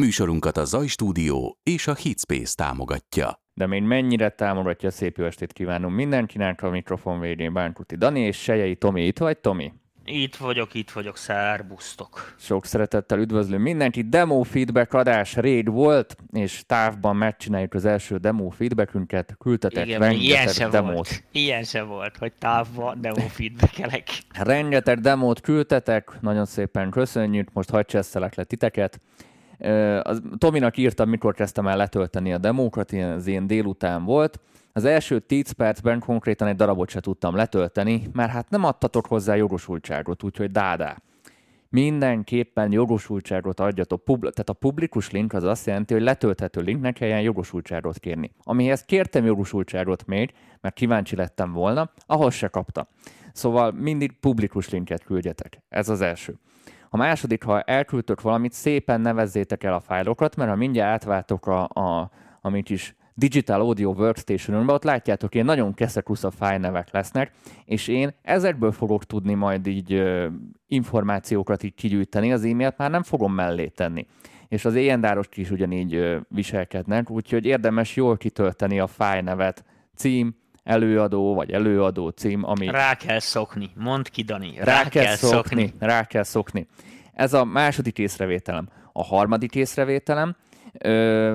Műsorunkat a Zaj Stúdió és a Hitspace támogatja. De még mennyire támogatja a szép jó estét kívánom mindenkinek a mikrofon végén Bánkuti Dani és Sejei Tomi. Itt vagy, Tomi? Itt vagyok, itt vagyok, szerbusztok. Sok szeretettel üdvözlöm mindenkit. Demo feedback adás raid volt, és távban megcsináljuk az első demo feedbackünket. Küldtetek Igen, rengeteg ilyen se demót. volt. Ilyen se volt, hogy távban demo feedbackelek. Rengeteg demót küldtetek, nagyon szépen köszönjük, most hagyj csesszelek le titeket. Az, Tominak írtam, mikor kezdtem el letölteni a demókat, az ilyen délután volt. Az első 10 percben konkrétan egy darabot se tudtam letölteni, mert hát nem adtatok hozzá jogosultságot, úgyhogy dádá. Mindenképpen jogosultságot adjatok. Pub- tehát a publikus link az azt jelenti, hogy letölthető linknek kelljen jogosultságot kérni. Amihez kértem jogosultságot még, mert kíváncsi lettem volna, ahhoz se kaptam. Szóval mindig publikus linket küldjetek. Ez az első. A második, ha elküldtök valamit, szépen nevezzétek el a fájlokat, mert ha mindjárt átváltok a, a amit is Digital Audio workstation ott látjátok, ilyen nagyon keszekusza fájlnevek lesznek, és én ezekből fogok tudni majd így ö, információkat így kigyűjteni, az e-mailt már nem fogom mellé tenni. És az éjjendárosok is ugyanígy ö, viselkednek, úgyhogy érdemes jól kitölteni a fájlnevet, cím, előadó, vagy előadó cím, ami Rá kell szokni. Mondd ki, Dani. Rá, rá kell szokni, rá kell szokni. Ez a második észrevételem. A harmadik észrevételem, ö,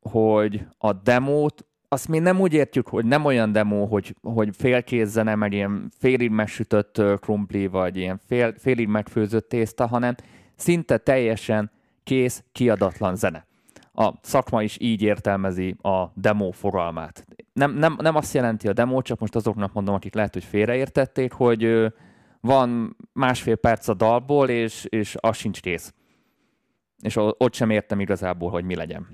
hogy a demót, azt mi nem úgy értjük, hogy nem olyan demo, hogy, hogy félkész zene, meg ilyen félig megsütött krumpli, vagy ilyen fél, félig megfőzött tészta, hanem szinte teljesen kész, kiadatlan zene. A szakma is így értelmezi a demo fogalmát. Nem, nem, nem azt jelenti a demo, csak most azoknak mondom, akik lehet, hogy félreértették, hogy van másfél perc a dalból, és, és az sincs kész. És ott sem értem igazából, hogy mi legyen.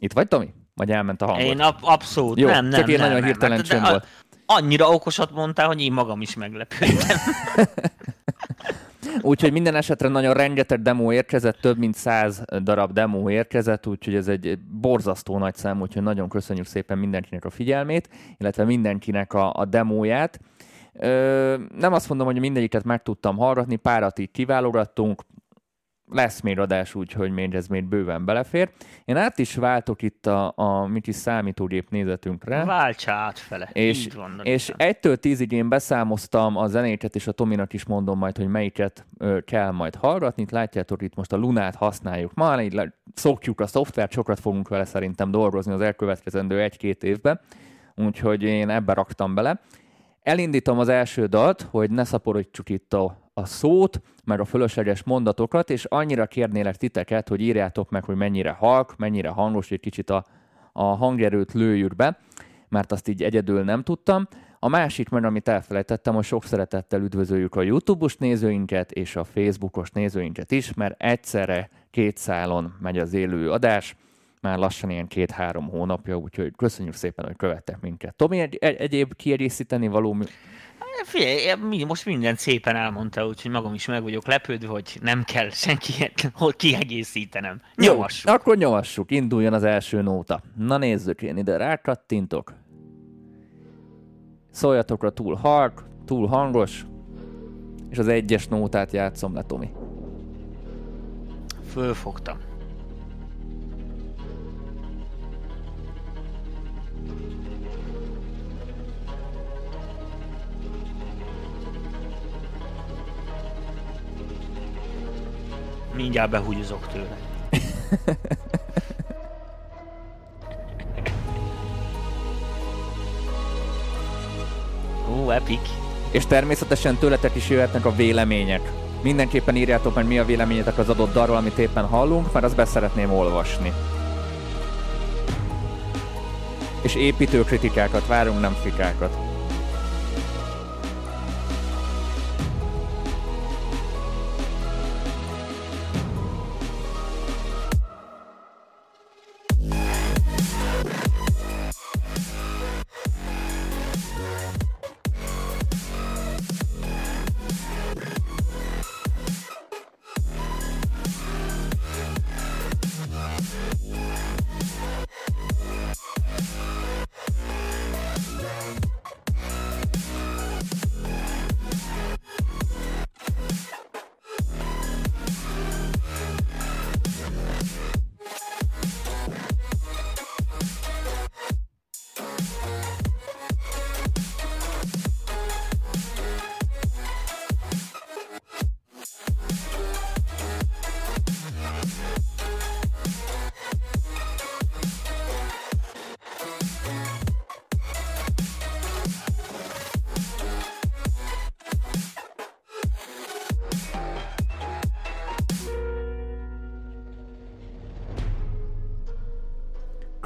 Itt vagy, Tomi? Vagy elment a hangod? Én ab- abszolút Jó, nem, nem, csak én nem, nagyon nem. hirtelen Hát, de csönd a- volt. Annyira okosat mondtál, hogy én magam is meglepődtem. Úgyhogy minden esetre nagyon rengeteg demo érkezett, több mint száz darab demo érkezett, úgyhogy ez egy borzasztó nagy szám, úgyhogy nagyon köszönjük szépen mindenkinek a figyelmét, illetve mindenkinek a, a demóját. Ö, nem azt mondom, hogy mindegyiket meg tudtam hallgatni, párat így kiválogattunk, lesz még adás, úgyhogy még ez még bőven belefér. Én át is váltok itt a, a mit is számítógép nézetünkre. Váltsa átfele. És, Így van, és egytől tízig én beszámoztam a zenéket, és a Tominak is mondom majd, hogy melyiket ö, kell majd hallgatni. Itt látjátok, itt most a Lunát használjuk. Ma így le- szokjuk a szoftvert, sokat fogunk vele szerintem dolgozni az elkövetkezendő egy-két évben, úgyhogy én ebbe raktam bele. Elindítom az első dalt, hogy ne szaporítsuk itt a, a szót, meg a fölösleges mondatokat, és annyira kérnélek titeket, hogy írjátok meg, hogy mennyire halk, mennyire hangos, hogy kicsit a, a hangerőt lőjük be, mert azt így egyedül nem tudtam. A másik meg, amit elfelejtettem, hogy sok szeretettel üdvözöljük a YouTube-os nézőinket és a Facebookos nézőinket is, mert egyszerre két szálon megy az élő adás, már lassan ilyen két-három hónapja, úgyhogy köszönjük szépen, hogy követtek minket. Tomi, egy, egy, egyéb kiegészíteni való mű- Figyelj, most mindent szépen elmondta, úgyhogy magam is meg vagyok lepődve, hogy nem kell senkiet hol kiegészítenem. Nyomassuk. Jó, akkor nyomassuk, induljon az első nóta. Na nézzük, én ide rákattintok. Szóljatok a túl halk, túl hangos, és az egyes nótát játszom le, Tomi. Fölfogtam. Mindjárt behúgyozok tőle. Ó, epic. És természetesen tőletek is jöhetnek a vélemények. Mindenképpen írjátok meg, mi a véleményetek az adott dalról, amit éppen hallunk, mert azt be szeretném olvasni. És építő kritikákat várunk, nem fikákat.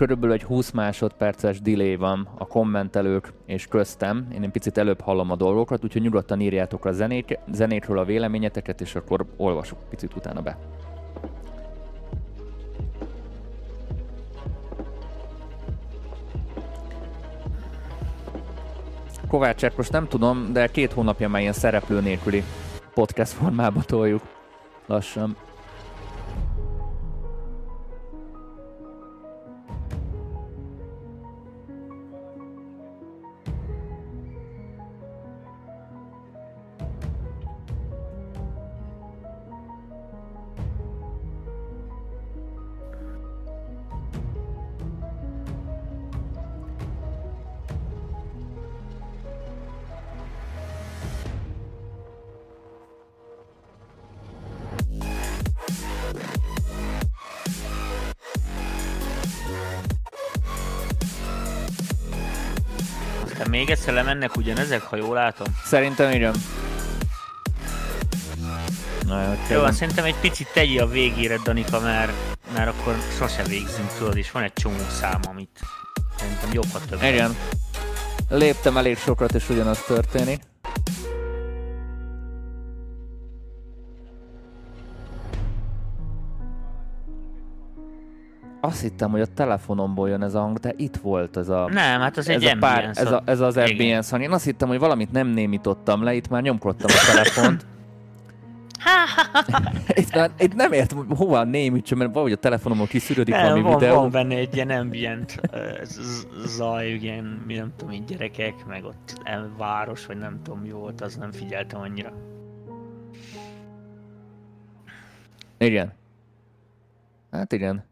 Körülbelül egy 20 másodperces delay van a kommentelők és köztem. Én egy picit előbb hallom a dolgokat, úgyhogy nyugodtan írjátok a zenét, zenétről a véleményeteket, és akkor olvasok picit utána be. Kovácsák, most nem tudom, de két hónapja már ilyen szereplő nélküli podcast formába toljuk lassan. Lemennek ugyanezek, ha jól látom. Szerintem igen. Na, jó, Jó, kérlek. azt szerintem egy picit tegyél a végére, Danika, mert, mert akkor sose végzünk, tudod, és van egy csomó szám, amit szerintem jobb, ha több. Igen. Léptem elég sokat, és ugyanaz történik. Azt hittem, hogy a telefonomból jön ez a hang, de itt volt ez a... Nem, hát az ez, egy a pár, ez, a, ez az ambience hang. Én azt hittem, hogy valamit nem némítottam le, itt már nyomkodtam a telefont. itt, már, itt nem értem, hogy hova némítsam, mert valahogy a telefonomon kiszűrődik Nem, valami van, videó. van benne egy ilyen ambient zaj, ilyen, mi nem tudom, így gyerekek, meg ott város, vagy nem tudom mi volt, az nem figyeltem annyira. Igen. Hát igen.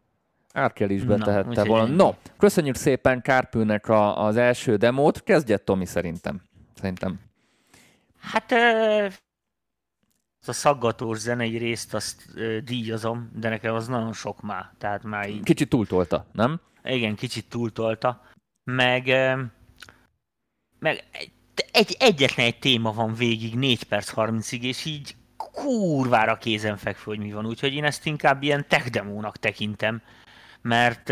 Árkel is Na, betehette úgyhogy volna. No, köszönjük szépen Kárpőnek a, az első demót. Kezdje Tomi szerintem. Szerintem. Hát az a szaggatós zenei részt azt díjazom, de nekem az nagyon sok már, tehát már így Kicsit túltolta, nem? igen, kicsit túltolta, meg, meg egy, egyetlen egy téma van végig 4 perc 30-ig, és így kurvára kézenfekvő, hogy mi van, úgyhogy én ezt inkább ilyen tech demónak tekintem, mert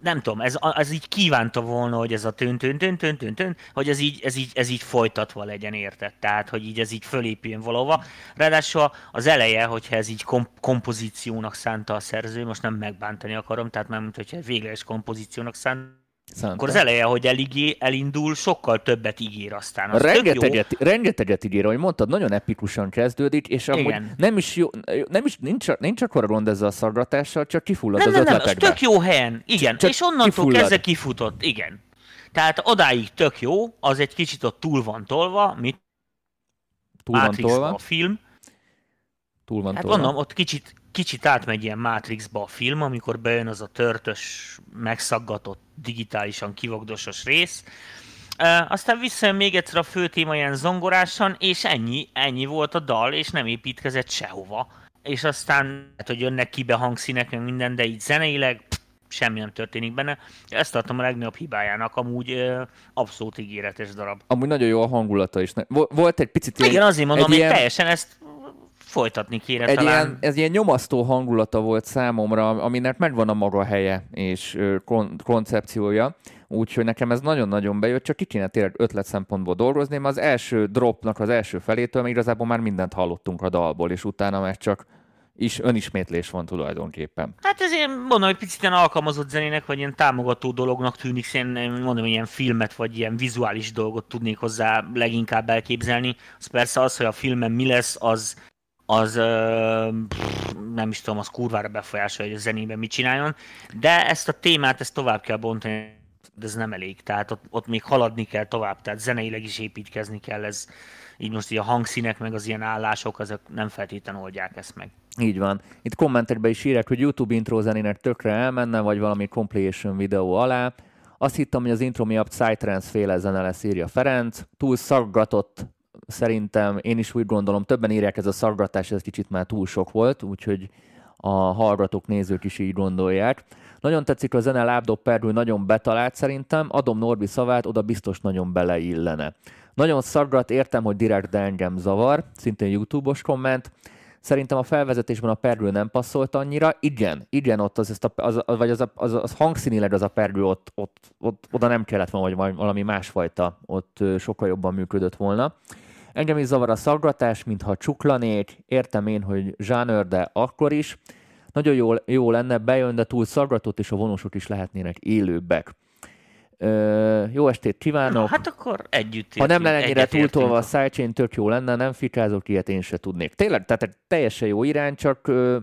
nem tudom, ez, ez így kívánta volna, hogy ez a tön tön tön tön tön, tön hogy ez így, ez, így, ez így folytatva legyen, érted? Tehát, hogy így ez így fölépüljön valahova. Ráadásul az eleje, hogyha ez így kom- kompozíciónak szánta a szerző, most nem megbántani akarom, tehát már mint hogyha végleges kompozíciónak szánt, Szánta. akkor az eleje, hogy eligé, elindul, sokkal többet ígér aztán. Az tök jó. Rengeteget, rengeteget ígér, ahogy mondtad, nagyon epikusan kezdődik, és amúgy Igen. nem is jó, nem is, nincs, nincs akkora rond ezzel a szaggatással, csak kifullad Nem, az nem, nem, az ötletekbe. tök jó helyen. Igen, Csak és onnantól kifullad. kezdve kifutott, igen. Tehát odáig tök jó, az egy kicsit ott túl van tolva, mit Túl van Matrixba tolva. a film. Túl van Hát tolva. mondom, ott kicsit, kicsit átmegy ilyen Matrixba a film, amikor bejön az a törtös, megszaggatott, digitálisan kivogdosos rész. Uh, aztán visszajön még egyszer a fő téma ilyen zongorásan, és ennyi, ennyi volt a dal, és nem építkezett sehova. És aztán, hát, hogy jönnek kibe hangszínek, meg minden, de így zeneileg pff, semmi nem történik benne. Ezt tartom a legnagyobb hibájának, amúgy uh, abszolút ígéretes darab. Amúgy nagyon jó a hangulata is. Volt egy picit ilyen, Igen, azért mondom, hogy ilyen- teljesen ezt folytatni kéne egy talán. ilyen, ez ilyen nyomasztó hangulata volt számomra, aminek megvan a maga helye és kon- koncepciója, úgyhogy nekem ez nagyon-nagyon bejött, csak ki kéne tényleg ötlet szempontból dolgozni, mert az első dropnak az első felétől még igazából már mindent hallottunk a dalból, és utána meg csak is önismétlés van tulajdonképpen. Hát ez ilyen, mondom, hogy picit ilyen alkalmazott zenének, vagy ilyen támogató dolognak tűnik, én mondom, hogy ilyen filmet, vagy ilyen vizuális dolgot tudnék hozzá leginkább elképzelni. Az persze az, hogy a filmen mi lesz, az, az pff, nem is tudom, az kurvára befolyásolja, hogy a zenében mit csináljon, de ezt a témát, ezt tovább kell bontani, de ez nem elég, tehát ott, ott még haladni kell tovább, tehát zeneileg is építkezni kell, ez így most így a hangszínek, meg az ilyen állások, azok nem feltétlenül oldják ezt meg. Így van. Itt kommentekben is írják, hogy YouTube intro zenének tökre elmenne, vagy valami compilation videó alá. Azt hittem, hogy az intro miatt Psytrance féle zene lesz, írja Ferenc. Túl szaggatott szerintem, én is úgy gondolom, többen írják, ez a szaggatás, ez kicsit már túl sok volt, úgyhogy a hallgatók, nézők is így gondolják. Nagyon tetszik a zene, lábdob pergő nagyon betalált szerintem, adom Norbi szavát, oda biztos nagyon beleillene. Nagyon szaggat, értem, hogy direkt, de engem zavar, szintén YouTube-os komment. Szerintem a felvezetésben a pergő nem passzolt annyira. Igen, igen, ott az, az, az, vagy az, az, az hangszínileg az a pergő ott, ott, ott, oda nem kellett volna, vagy valami másfajta ott sokkal jobban működött volna. Engem is zavar a szaggatás, mintha csuklanék. Értem én, hogy zsánőr, de akkor is. Nagyon jó, jó lenne, bejön, de túl szaggatott, és a vonósok is lehetnének élőbbek. Ö, jó estét kívánok! Hát akkor együtt Ha nem lenne ennyire túltolva a sidechain, tök jó lenne, nem fikázok, ilyet én se tudnék. Tényleg, tehát teljesen jó irány, csak ö,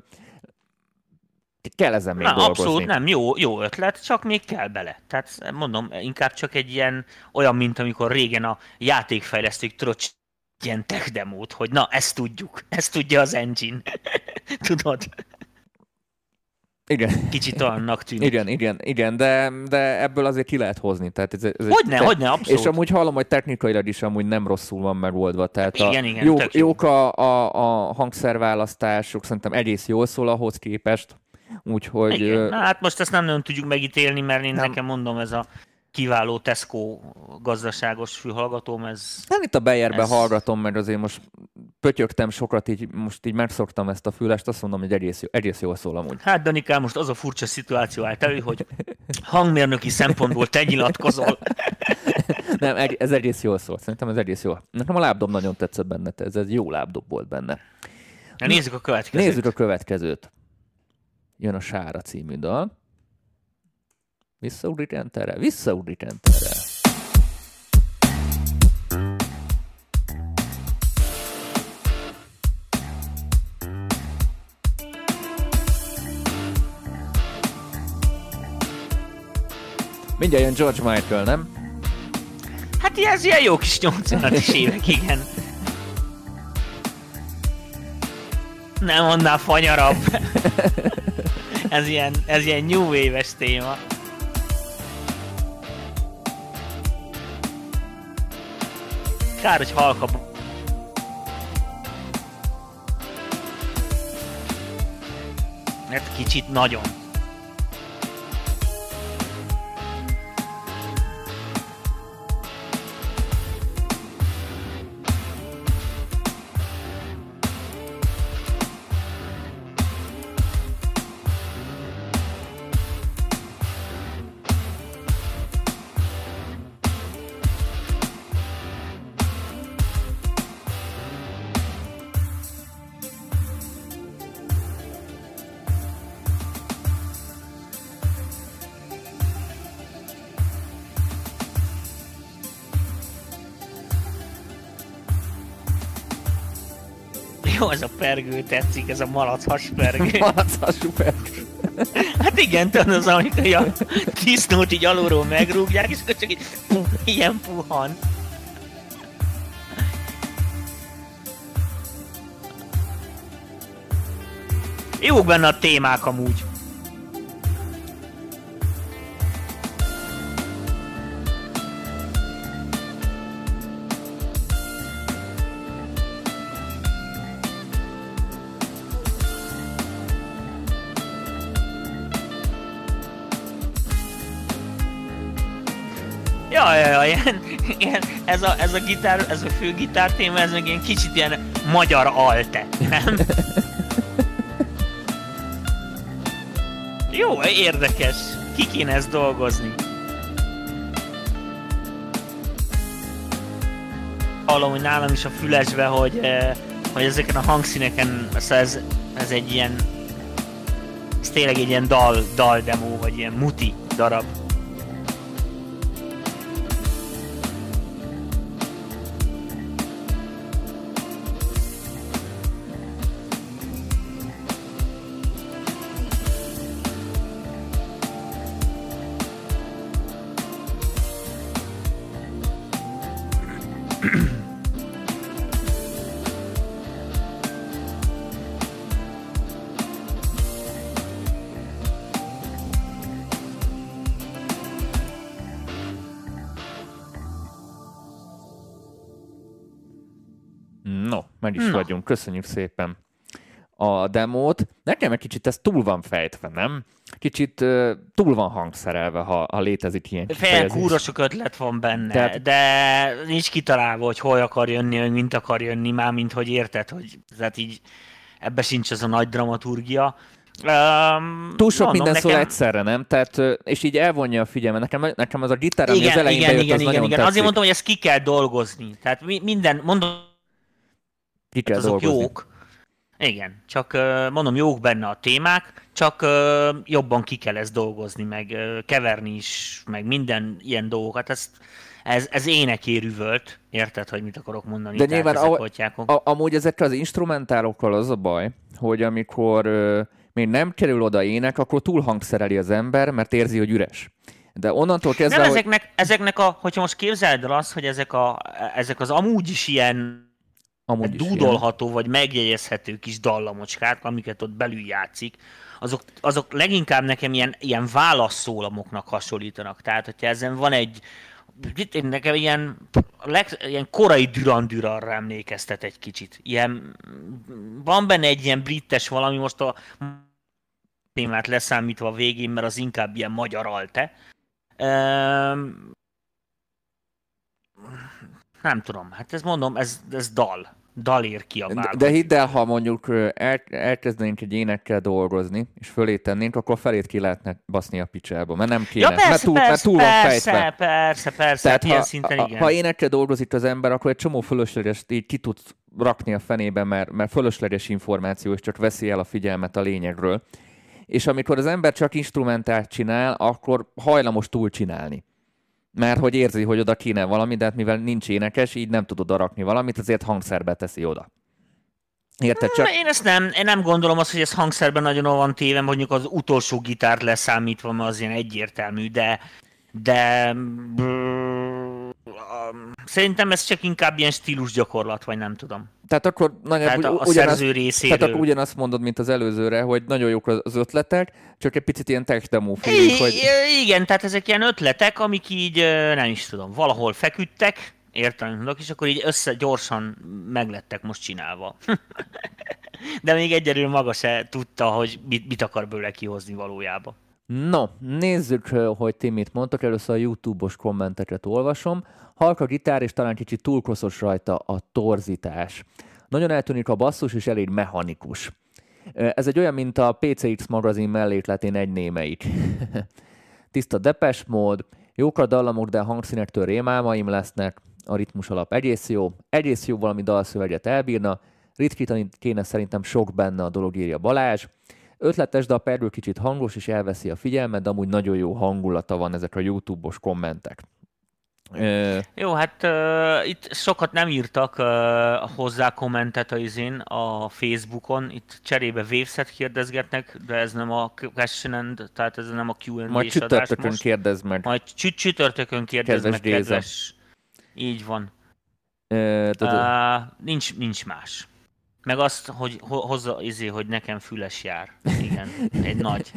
kell ezen még Na, dolgozni. Abszolút nem, jó, jó ötlet, csak még kell bele. Tehát mondom, inkább csak egy ilyen, olyan, mint amikor régen a játékfejlesztők tudod, ilyen tech demót, hogy na, ezt tudjuk, ezt tudja az engine. Tudod? Igen. Kicsit annak tűnik. Igen, igen, igen, de, de ebből azért ki lehet hozni. Tehát ez, ez hogyne, te, hogyne, abszolút. És amúgy hallom, hogy technikailag is amúgy nem rosszul van megoldva. Tehát igen, a, igen, jó, jók a, a, a hangszerválasztások, szerintem egész jól szól ahhoz képest. Úgyhogy... Igen. Na, hát most ezt nem nagyon tudjuk megítélni, mert én nem. nekem mondom, ez a kiváló Tesco gazdaságos fülhallgatóm, ez... Nem itt a Bayerbe ez... hallgatom, mert azért most pötyögtem sokat, így most így megszoktam ezt a fülest, azt mondom, hogy egész, jó, egész jól szól amúgy. Hát Danikám, most az a furcsa szituáció állt elő, hogy hangmérnöki szempontból te nyilatkozol. Nem, ez egész jól szól. Szerintem ez egész jó. Nekem a lábdob nagyon tetszett benne, ez, ez jó lábdob volt benne. Na, nézzük a következőt. Nézzük a következőt. Jön a Sára című dal. Visszaugrik enterre, visszaugrik enterre. Mindjárt jön George Michael, nem? Hát ez ilyen jó kis 80-as évek, igen. Nem annál fanyarabb. ez ilyen, ez ilyen new wave téma. Kár, hogy halkabb. Mert kicsit nagyon. Jó, ez a pergő tetszik, ez a malachas pergő. Malachasú pergő. Hát igen, tudod, az, amikor a disznót így alulról megrúgják, és akkor csak így puh, ilyen puhan. Jók benne a témák amúgy. ilyen, ez, a, ez a gitár, ez a fő gitár téma, ez meg ilyen kicsit ilyen magyar alte, nem? Jó, érdekes. Ki kéne ezt dolgozni? Hallom, hogy nálam is a fülesbe, hogy, eh, hogy ezeken a hangszíneken ez, ez egy ilyen ez tényleg egy ilyen dal, dal demo, vagy ilyen muti darab. Meg is Na. vagyunk. Köszönjük szépen a demót. Nekem egy kicsit ez túl van fejtve, nem? Kicsit uh, túl van hangszerelve, ha, ha létezik ilyen Fél kúrosok ötlet van benne, Tehát... de nincs kitalálva, hogy hol akar jönni, hogy mint akar jönni, már mint hogy érted, hogy tehát így ebbe sincs az a nagy dramaturgia. Um, Túl sok mondom, minden nekem... szól egyszerre, nem? Tehát, és így elvonja a figyelmet. Nekem, nekem az a gitar, ami igen, az elején igen, bejött, igen, az igen, nagyon igen. Tetszik. Azért mondom, hogy ezt ki kell dolgozni. Tehát minden, mondom, ki kell azok dolgozni. jók. Igen, csak mondom, jók benne a témák, csak jobban ki kell ezt dolgozni, meg keverni is, meg minden ilyen dolgokat. Ezt, ez, ez énekérűvölt, érted, hogy mit akarok mondani? De nyilván a, a, amúgy ezekkel az instrumentálokkal az a baj, hogy amikor ö, még nem kerül oda ének, akkor túlhangszereli az ember, mert érzi, hogy üres. De onnantól kezdve... Nem, hogy... ezeknek, ezeknek a, hogyha most képzeld el azt, hogy ezek, a, ezek az amúgy is ilyen amúgy dúdolható ilyen. vagy megjegyezhető kis dallamocskák, amiket ott belül játszik, azok, azok leginkább nekem ilyen, ilyen válaszszólamoknak hasonlítanak. Tehát, hogyha ezen van egy, itt nekem ilyen, leg, ilyen korai Duran Duranra emlékeztet egy kicsit. Ilyen, van benne egy ilyen brittes valami, most a témát leszámítva a végén, mert az inkább ilyen magyar alte. Um, nem tudom, hát ez mondom, ez, ez dal dal ér ki a De, de hidd el, ha mondjuk el, elkezdenénk egy énekkel dolgozni, és fölé tennénk, akkor felét ki lehetne baszni a picsába, mert nem kéne, ja, persze, mert túl, persze, mert túl persze, van fejtve. Persze, persze, Tehát ha, szinten igen. ha énekkel dolgozik az ember, akkor egy csomó fölösleges így ki tud rakni a fenébe, mert, mert fölösleges információ, és csak veszi el a figyelmet a lényegről. És amikor az ember csak instrumentált csinál, akkor hajlamos túl csinálni mert hogy érzi, hogy oda kéne valami, de hát mivel nincs énekes, így nem tud oda rakni valamit, azért hangszerbe teszi oda. Érted csak? Én ezt nem, én nem gondolom azt, hogy ez hangszerben nagyon van téve, mondjuk az utolsó gitárt leszámítva, mert az ilyen egyértelmű, de de szerintem ez csak inkább ilyen stílus gyakorlat, vagy nem tudom. Tehát akkor nagyjából tehát a, a ugyanazt, szerző részéről. Tehát akkor ugyanazt mondod, mint az előzőre, hogy nagyon jók az ötletek, csak egy picit ilyen tech demo feeling, hogy... Igen, tehát ezek ilyen ötletek, amik így, nem is tudom, valahol feküdtek, értelem és akkor így össze gyorsan meglettek most csinálva. De még egyelőre maga se tudta, hogy mit, mit akar bőle kihozni valójában. No, nézzük, hogy ti mit mondtok. Először a YouTube-os kommenteket olvasom. Halka gitár, és talán kicsit túlkoszos rajta a torzítás. Nagyon eltűnik a basszus, és elég mechanikus. Ez egy olyan, mint a PCX magazin mellékletén egy némeik. Tiszta depes mód, jók a dallamok, de a hangszínektől rémálmaim lesznek, a ritmus alap egész jó, egész jó valami dalszöveget elbírna, ritkítani kéne szerintem sok benne a dolog, írja Balázs. Ötletes, de a perről kicsit hangos, és elveszi a figyelmet, de amúgy nagyon jó hangulata van ezek a YouTube-os kommentek. Ö... Jó, hát uh, itt sokat nem írtak uh, hozzá kommentet a izén a Facebookon, itt cserébe Waveset kérdezgetnek, de ez nem a question tehát ez nem a Q&A Majd csütörtökön kérdez meg. Majd csü- csütörtökön kérdez kedves meg, kedves. Így van. Ö, uh, nincs, nincs más. Meg azt, hogy hozza izé, hogy nekem füles jár. Igen, egy nagy.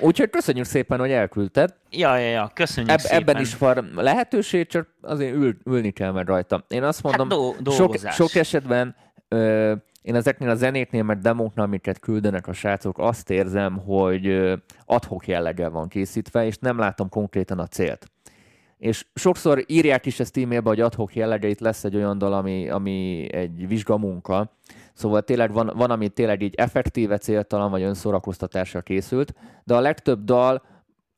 Úgyhogy köszönjük szépen, hogy elküldted. Ja, ja, ja, köszönjük Eb- szépen. Ebben is van lehetőség, csak azért ül, ülni kell meg rajta. Én azt mondom, hát do- sok, sok esetben ö, én ezeknél a zenéknél, mert demóknál, amiket küldenek a srácok, azt érzem, hogy adhok jelleggel van készítve, és nem látom konkrétan a célt és sokszor írják is ezt e-mailbe, hogy adhok jellegeit lesz egy olyan dal, ami, ami egy vizsgamunka, szóval tényleg van, van, ami tényleg így effektíve céltalan, vagy önszórakoztatásra készült, de a legtöbb dal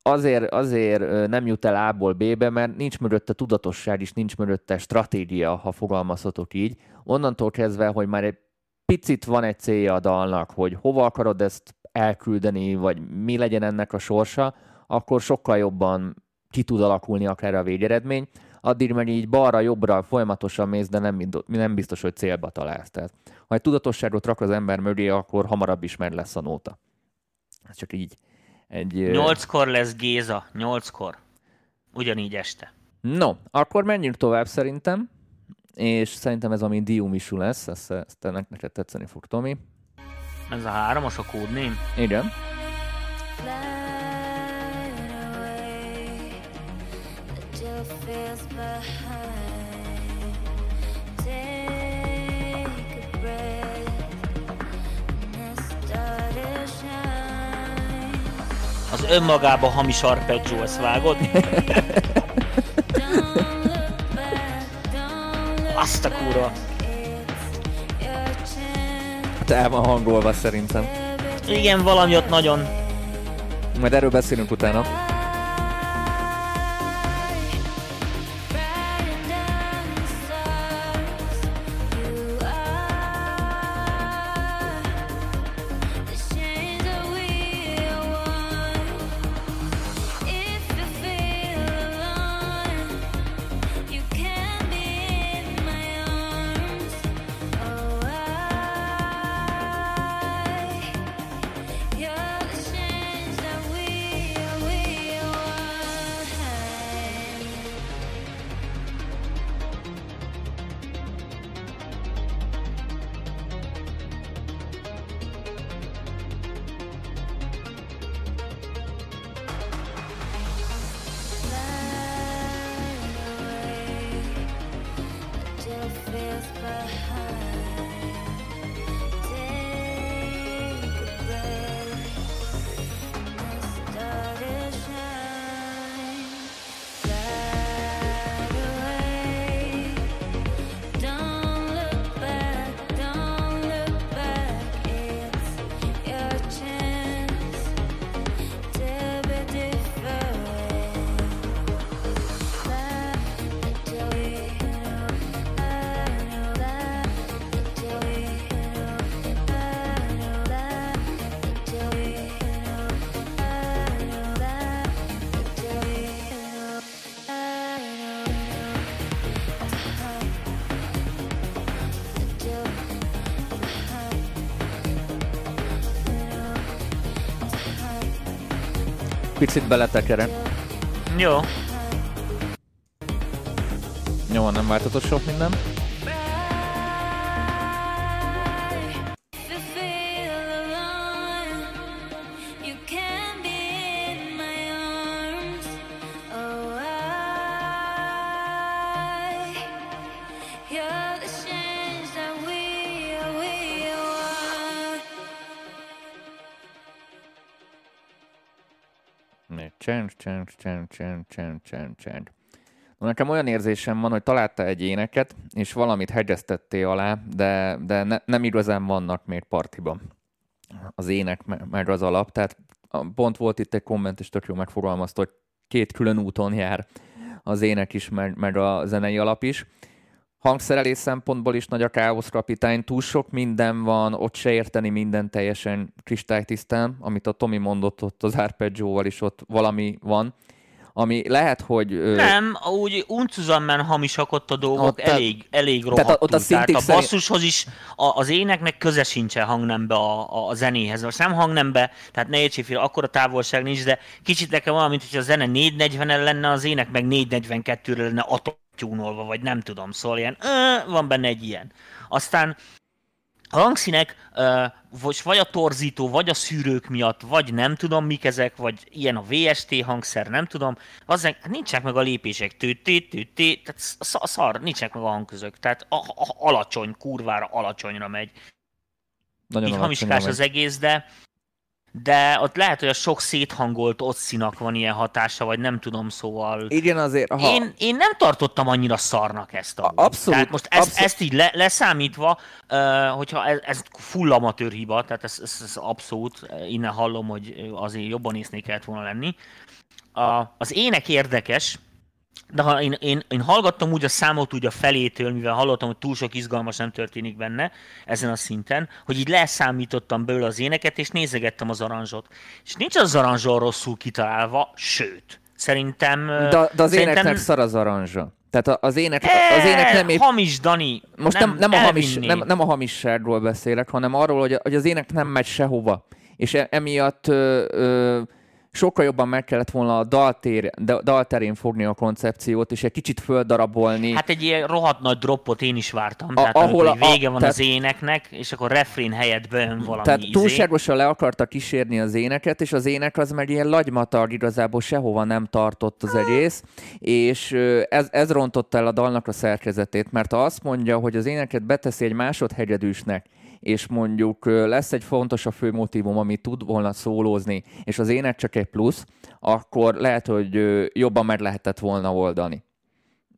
azért, azért nem jut el A-ból B-be, mert nincs mögötte tudatosság, és nincs mögötte stratégia, ha fogalmazhatok így. Onnantól kezdve, hogy már egy picit van egy célja a dalnak, hogy hova akarod ezt elküldeni, vagy mi legyen ennek a sorsa, akkor sokkal jobban ki tud alakulni akár a végeredmény, addig meg így balra-jobbra folyamatosan mész, de nem, nem biztos, hogy célba találsz. Tehát, ha egy tudatosságot rak az ember mögé, akkor hamarabb ismer lesz a nóta. Ez csak így. Egy, nyolckor lesz Géza, nyolckor. Ugyanígy este. No, akkor menjünk tovább szerintem, és szerintem ez ami Diumisú lesz, ezt, ezt ennek neked tetszeni fog, Tomi. Ez a háromos a kódném? Igen. Az önmagába hamis arpeggio, ezt vágod? Azt a kúra. ott el van hangolva szerintem. Igen, valami ott nagyon... Majd erről beszélünk utána. Picit beletekerem. Jó. Jó, nem változott sok minden. Csend, csend, csend, csend, csend, csend, csend. Nekem olyan érzésem van, hogy találta egy éneket, és valamit hegyeztettél alá, de, de ne, nem igazán vannak még partiban az ének, meg az alap. Tehát pont volt itt egy komment, és tök jó megfogalmazta, hogy két külön úton jár az ének is, meg, meg a zenei alap is hangszerelés szempontból is nagy a káosz kapitány, túl sok minden van, ott se érteni minden teljesen kristálytisztán, amit a Tomi mondott ott az arpeggio is ott valami van, ami lehet, hogy... Nem, úgy uncuzammen hamisak ott a dolgok, ott, elég, elég rohadtul. Tehát, ott a tehát a basszushoz is, a, az éneknek köze sincsen hangnembe a, a, a zenéhez. Most nem hangnembe, tehát ne értsék fél, akkora távolság nincs, de kicsit nekem olyan, mint hogy a zene 440 lenne, az ének meg 442-re lenne atom tyúnolva, vagy nem tudom, szóval ilyen, ö, van benne egy ilyen. Aztán a hangszínek vagy, vagy a torzító, vagy a szűrők miatt, vagy nem tudom mik ezek, vagy ilyen a VST hangszer, nem tudom, az nincsenek meg a lépések, tüti, tüti, tehát szar, nincsenek meg a hangközök, tehát a, a, alacsony, kurvára alacsonyra megy. Nagyon Így hamiskás az egész, de de ott lehet, hogy a sok széthangolt otszinak van ilyen hatása, vagy nem tudom, szóval... Igen, azért... Ha... Én, én nem tartottam annyira szarnak ezt a... Abszolút. Tehát most ezt, abszolút. ezt így le, leszámítva, uh, hogyha ez, ez full amatőr hiba, tehát ez, ez, ez abszolút, innen hallom, hogy azért jobban észnék kellett volna lenni. A, az ének érdekes, de ha én, én, én hallgattam úgy a számot úgy a felétől, mivel hallottam, hogy túl sok izgalmas nem történik benne ezen a szinten, hogy így leszámítottam belőle az éneket, és nézegettem az aranzsot. És nincs az aranzsol rosszul kitalálva, sőt, szerintem... De, de az szerintem... éneknek szar az aranzsa. Tehát az ének, az ének nem épp... Hamis, Dani. Most nem, nem, nem, a, hamis, nem, nem a hamisságról beszélek, hanem arról, hogy, hogy az ének nem megy sehova. És e, emiatt ö, ö, sokkal jobban meg kellett volna a daltér, dalterén fogni a koncepciót, és egy kicsit földarabolni. Hát egy ilyen rohadt nagy droppot én is vártam, a, tehát ahol a, vége van tehát, az éneknek, és akkor refrén helyett bejön valami Tehát izé. túlságosan le akarta kísérni az éneket, és az ének az meg ilyen lagymatag, igazából sehova nem tartott az egész, és ez, ez rontotta el a dalnak a szerkezetét, mert ha azt mondja, hogy az éneket beteszi egy másodhegyedűsnek, és mondjuk lesz egy fontos a fő motivum, ami tud volna szólózni, és az ének csak egy plusz, akkor lehet, hogy jobban meg lehetett volna oldani.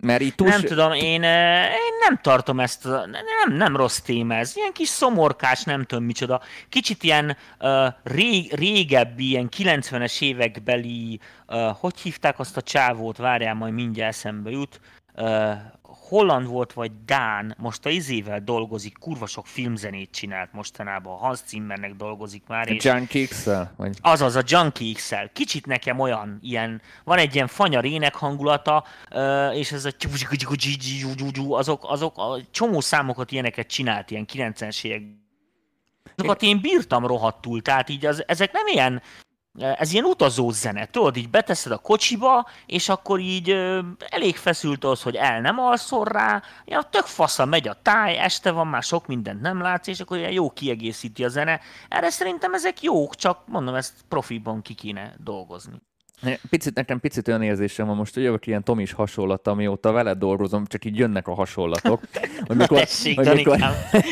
Mert itt túl... Nem tudom, én, én nem tartom ezt, nem, nem rossz téma ez. Ilyen kis szomorkás, nem tudom micsoda. Kicsit ilyen uh, rég, régebbi, ilyen 90-es évekbeli, uh, hogy hívták azt a csávót, várjál, majd mindjárt eszembe jut. Uh, holland volt, vagy Dán, most a izével dolgozik, kurva sok filmzenét csinált mostanában, Hans Zimmernek dolgozik már. És Junkie x vagy? Azaz, a Junkie x Kicsit nekem olyan, ilyen, van egy ilyen fanyar ének hangulata, és ez a azok, azok a csomó számokat ilyeneket csinált, ilyen 90-es évek azokat én bírtam rohadtul, tehát így az, ezek nem ilyen ez ilyen utazó zene, tudod, így beteszed a kocsiba, és akkor így elég feszült az, hogy el nem alszol rá, ja, tök fasza megy a táj, este van, már sok mindent nem látsz, és akkor ilyen jó kiegészíti a zene. Erre szerintem ezek jók, csak mondom, ezt profiban ki kéne dolgozni. Picit, nekem picit olyan érzésem van most, hogy jövök ilyen Tomis hasonlat, amióta veled dolgozom, csak így jönnek a hasonlatok. Hogy mikor, tessék, hogy mikor,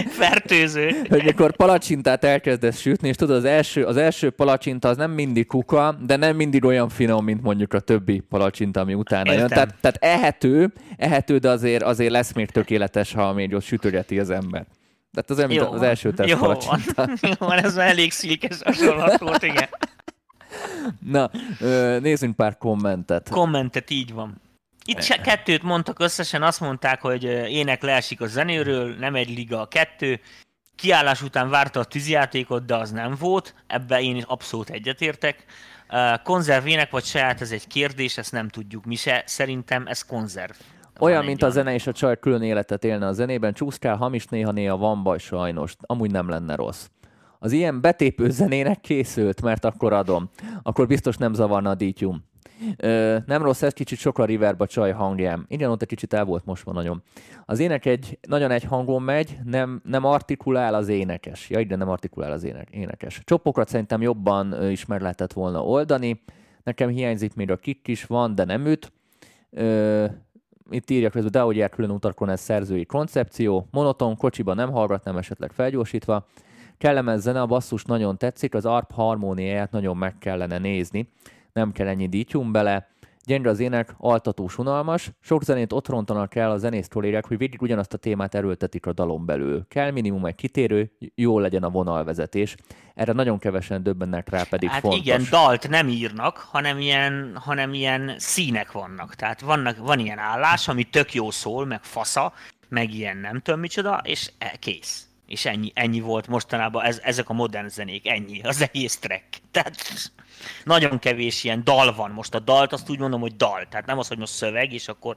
fertőző. hogy mikor palacsintát elkezdesz sütni, és tudod, az első, az első palacsinta az nem mindig kuka, de nem mindig olyan finom, mint mondjuk a többi palacsinta, ami utána Értem. jön. Tehát, tehát ehető, ehető, de azért, azért lesz még tökéletes, ha még ott sütögeti az ember. Tehát az, olyan, az első teszt jó, palacsinta. Jó, van, ez elég szilkes hasonlat volt, igen. Na, nézzünk pár kommentet. Kommentet, így van. Itt se kettőt mondtak összesen, azt mondták, hogy ének leesik a zenéről, nem egy liga a kettő. Kiállás után várta a tűzjátékot, de az nem volt. Ebben én is abszolút egyetértek. Konzervének vagy saját, ez egy kérdés, ezt nem tudjuk mi se. Szerintem ez konzerv. Olyan, mint a zene és a csaj külön életet élne a zenében, csúszkál, hamis néha-néha van baj sajnos, amúgy nem lenne rossz az ilyen betépő zenének készült, mert akkor adom. Akkor biztos nem zavarna a dítyum. Ö, nem rossz, ez kicsit sok a riverba csaj hangjám. Igen, ott egy kicsit el volt most van nagyon. Az ének egy, nagyon egy hangon megy, nem, nem artikulál az énekes. Ja, igen, nem artikulál az ének, énekes. Csopokat szerintem jobban ö, is meg lehetett volna oldani. Nekem hiányzik még a kik is van, de nem üt. Ö, itt írja közben, de ahogy külön utakon ez szerzői koncepció. Monoton, kocsiba nem hallgat, nem esetleg felgyorsítva. Kellemes zene, a basszus nagyon tetszik, az arp harmóniáját nagyon meg kellene nézni, nem kell ennyi dítyum bele, gyenge az ének, altatós, unalmas, sok zenét ott rontanak el a zenész kollégák, hogy végig ugyanazt a témát erőltetik a dalon belül. Kell minimum egy kitérő, jó legyen a vonalvezetés. Erre nagyon kevesen döbbennek rá, pedig hát fontos. igen, dalt nem írnak, hanem ilyen, hanem ilyen színek vannak. Tehát vannak, van ilyen állás, ami tök jó szól, meg fasza, meg ilyen nem tudom micsoda, és e, kész és ennyi, ennyi volt mostanában, ez, ezek a modern zenék, ennyi, az egész track. Tehát nagyon kevés ilyen dal van. Most a dalt azt úgy mondom, hogy dal, tehát nem az, hogy most szöveg, és akkor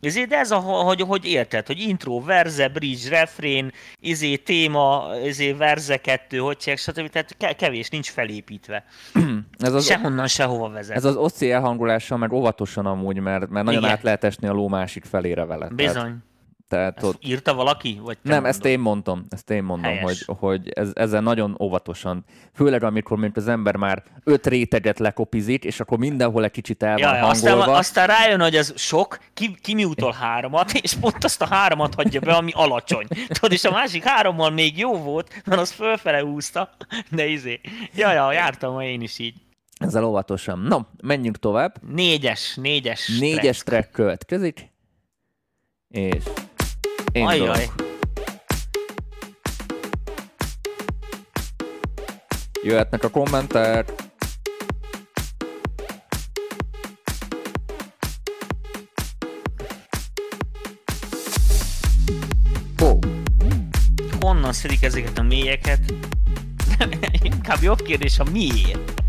ezért, de ez a, hogy, hogy érted, hogy intro, verze, bridge, refrén, izé, téma, izé, verze kettő, hogy csinálják, stb. Tehát kevés, nincs felépítve. ez az, Sehonnan, sehova vezet. Ez az oszi elhangolással, meg óvatosan amúgy, mert, mert nagyon Igen. át lehet esni a ló másik felére vele. Bizony. Tehát tehát ezt ott... írta valaki? Vagy nem, mondod? ezt én mondtam, ezt én mondom, hogy, hogy ez, ezzel nagyon óvatosan, főleg amikor mint az ember már öt réteget lekopizik, és akkor mindenhol egy kicsit el van ja, hangolva. Aztán, aztán rájön, hogy ez sok, ki, ki mi utol háromat, és pont azt a háromat hagyja be, ami alacsony. Tudod, és a másik hárommal még jó volt, mert az fölfele húzta, de izé. Ja, ja, jártam én is így. Ezzel óvatosan. No, menjünk tovább. Négyes, négyes Négyes track, track következik. És én Ajjaj. Jöhetnek a kommentek. Oh. Honnan szedik ezeket a mélyeket? Inkább jobb kérdés a miért.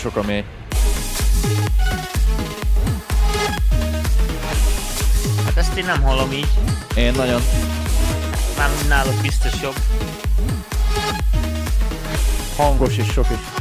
Sok a mély. Hát ezt én nem hallom így. Én nagyon. Már náluk biztos jobb. Hangos is sok is.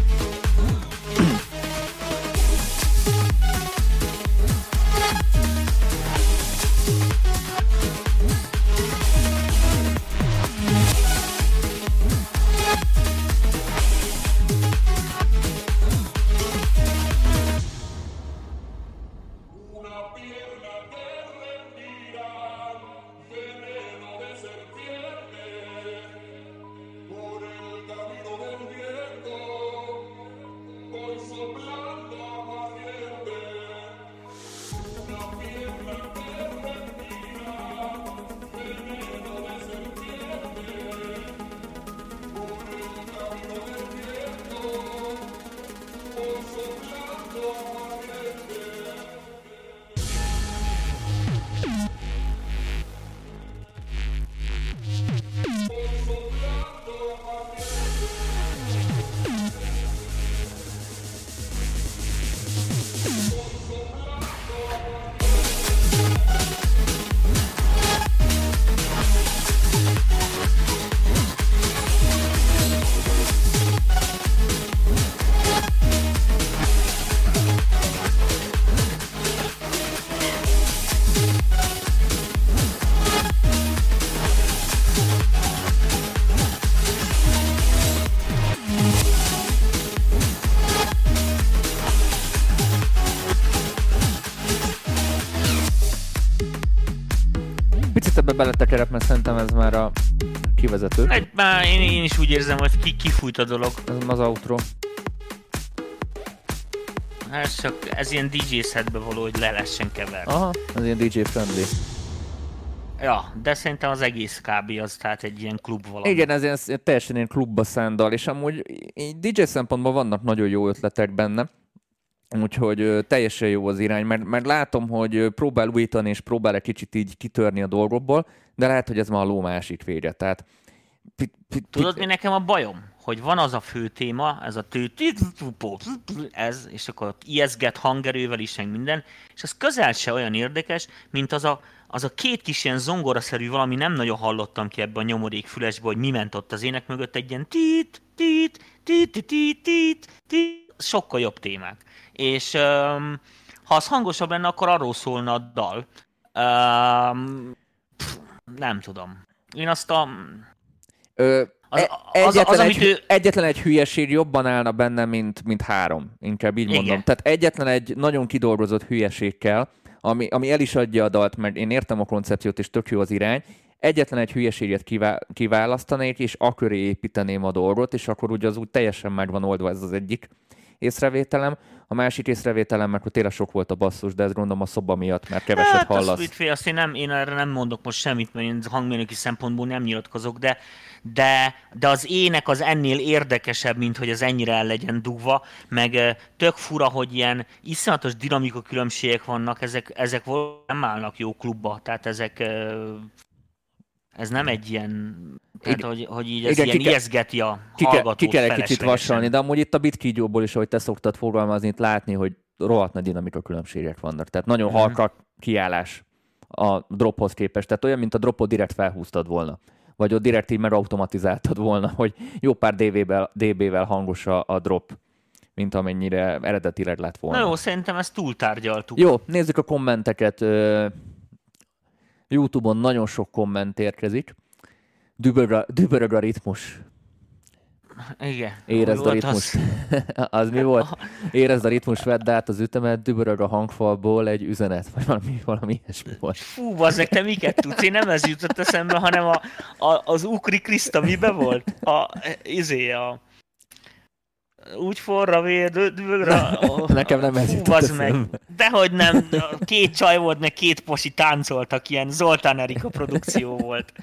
Beletekerek, mert szerintem ez már a kivezető. Egy, már én, én is úgy érzem, hogy ki, kifújt a dolog. Ez az outro. Hát csak ez ilyen DJ setbe való, hogy le lessen keverni. Aha, ez ilyen DJ friendly. Ja, de szerintem az egész kb. az, tehát egy ilyen klub valami. Igen, ez ilyen, teljesen ilyen klubba szándal, és amúgy így DJ szempontból vannak nagyon jó ötletek benne. Úgyhogy teljesen jó az irány, mert, mert látom, hogy próbál újítani, és próbál egy kicsit így kitörni a dolgokból, de lehet, hogy ez már a ló másik vége. Tehát, pit, pit, Tudod, mi nekem a bajom? Hogy van az a fő téma, ez a tő, ez, és akkor ijeszget hangerővel is, meg minden, és az közel se olyan érdekes, mint az a, az a két kis ilyen zongoraszerű valami, nem nagyon hallottam ki ebbe a nyomorék fülesbe, hogy mi ment ott az ének mögött, egy ilyen tit, tit, tit, tit, tit, tit, tit, sokkal jobb témák. És um, ha az hangosabb lenne, akkor arról szólna a dal. Um, pff, nem tudom. Én azt a... Ö, Az- e- az- az, egyetlen, amit egy, ő- egyetlen egy hülyeség jobban állna benne, mint, mint három. Inkább így Igen. mondom. Tehát egyetlen egy nagyon kidolgozott hülyeség kell, ami, ami el is adja a dalt, mert én értem a koncepciót, és tök jó az irány. Egyetlen egy hülyeséget kivá- kiválasztanék, és aköré építeném a dolgot, és akkor ugye az úgy teljesen meg van oldva ez az egyik észrevételem. A másik észrevételem, mert tényleg sok volt a basszus, de ez gondolom a szoba miatt, mert keveset hát, hallasz. a Sweet Fay, azt én, nem, én erre nem mondok most semmit, mert én hangmérnöki szempontból nem nyilatkozok, de, de, de az ének az ennél érdekesebb, mint hogy az ennyire el legyen dugva, meg tök fura, hogy ilyen iszonyatos dinamika különbségek vannak, ezek, ezek nem állnak jó klubba, tehát ezek ez nem egy ilyen, tehát hogy, hogy így ez Igen, ilyen ki ijeszgeti a ki ki kell egy kicsit vasalni, de amúgy itt a bitkígyóból is, ahogy te szoktad fogalmazni, itt látni, hogy rohadt nagy dinamika különbségek vannak. Tehát nagyon Mhm. halka kiállás a drophoz képest. Tehát olyan, mint a dropot direkt felhúztad volna. Vagy ott direkt így megautomatizáltad volna, hogy jó pár DB-vel, DB-vel hangos a, a drop, mint amennyire eredetileg lett volna. Na jó, szerintem ezt túltárgyaltuk. Jó, nézzük a kommenteket. Youtube-on nagyon sok komment érkezik. Dübörög a, dübörög a ritmus. Igen. Érezd a ritmus. az- az mi volt? Érezd a ritmus, vedd át az ütemet, dübörög a hangfalból egy üzenet, vagy valami, valami ilyesmi volt. Fú, bazzeg, te miket tudsz? Én nem ez jutott eszembe, hanem a, a, az Ukri Kriszta mibe volt? A, izé, a úgy forra vér, a- Nekem nem ez jutott meg. Dehogy nem, két csaj volt, meg két posi táncoltak, ilyen Zoltán Erika produkció volt.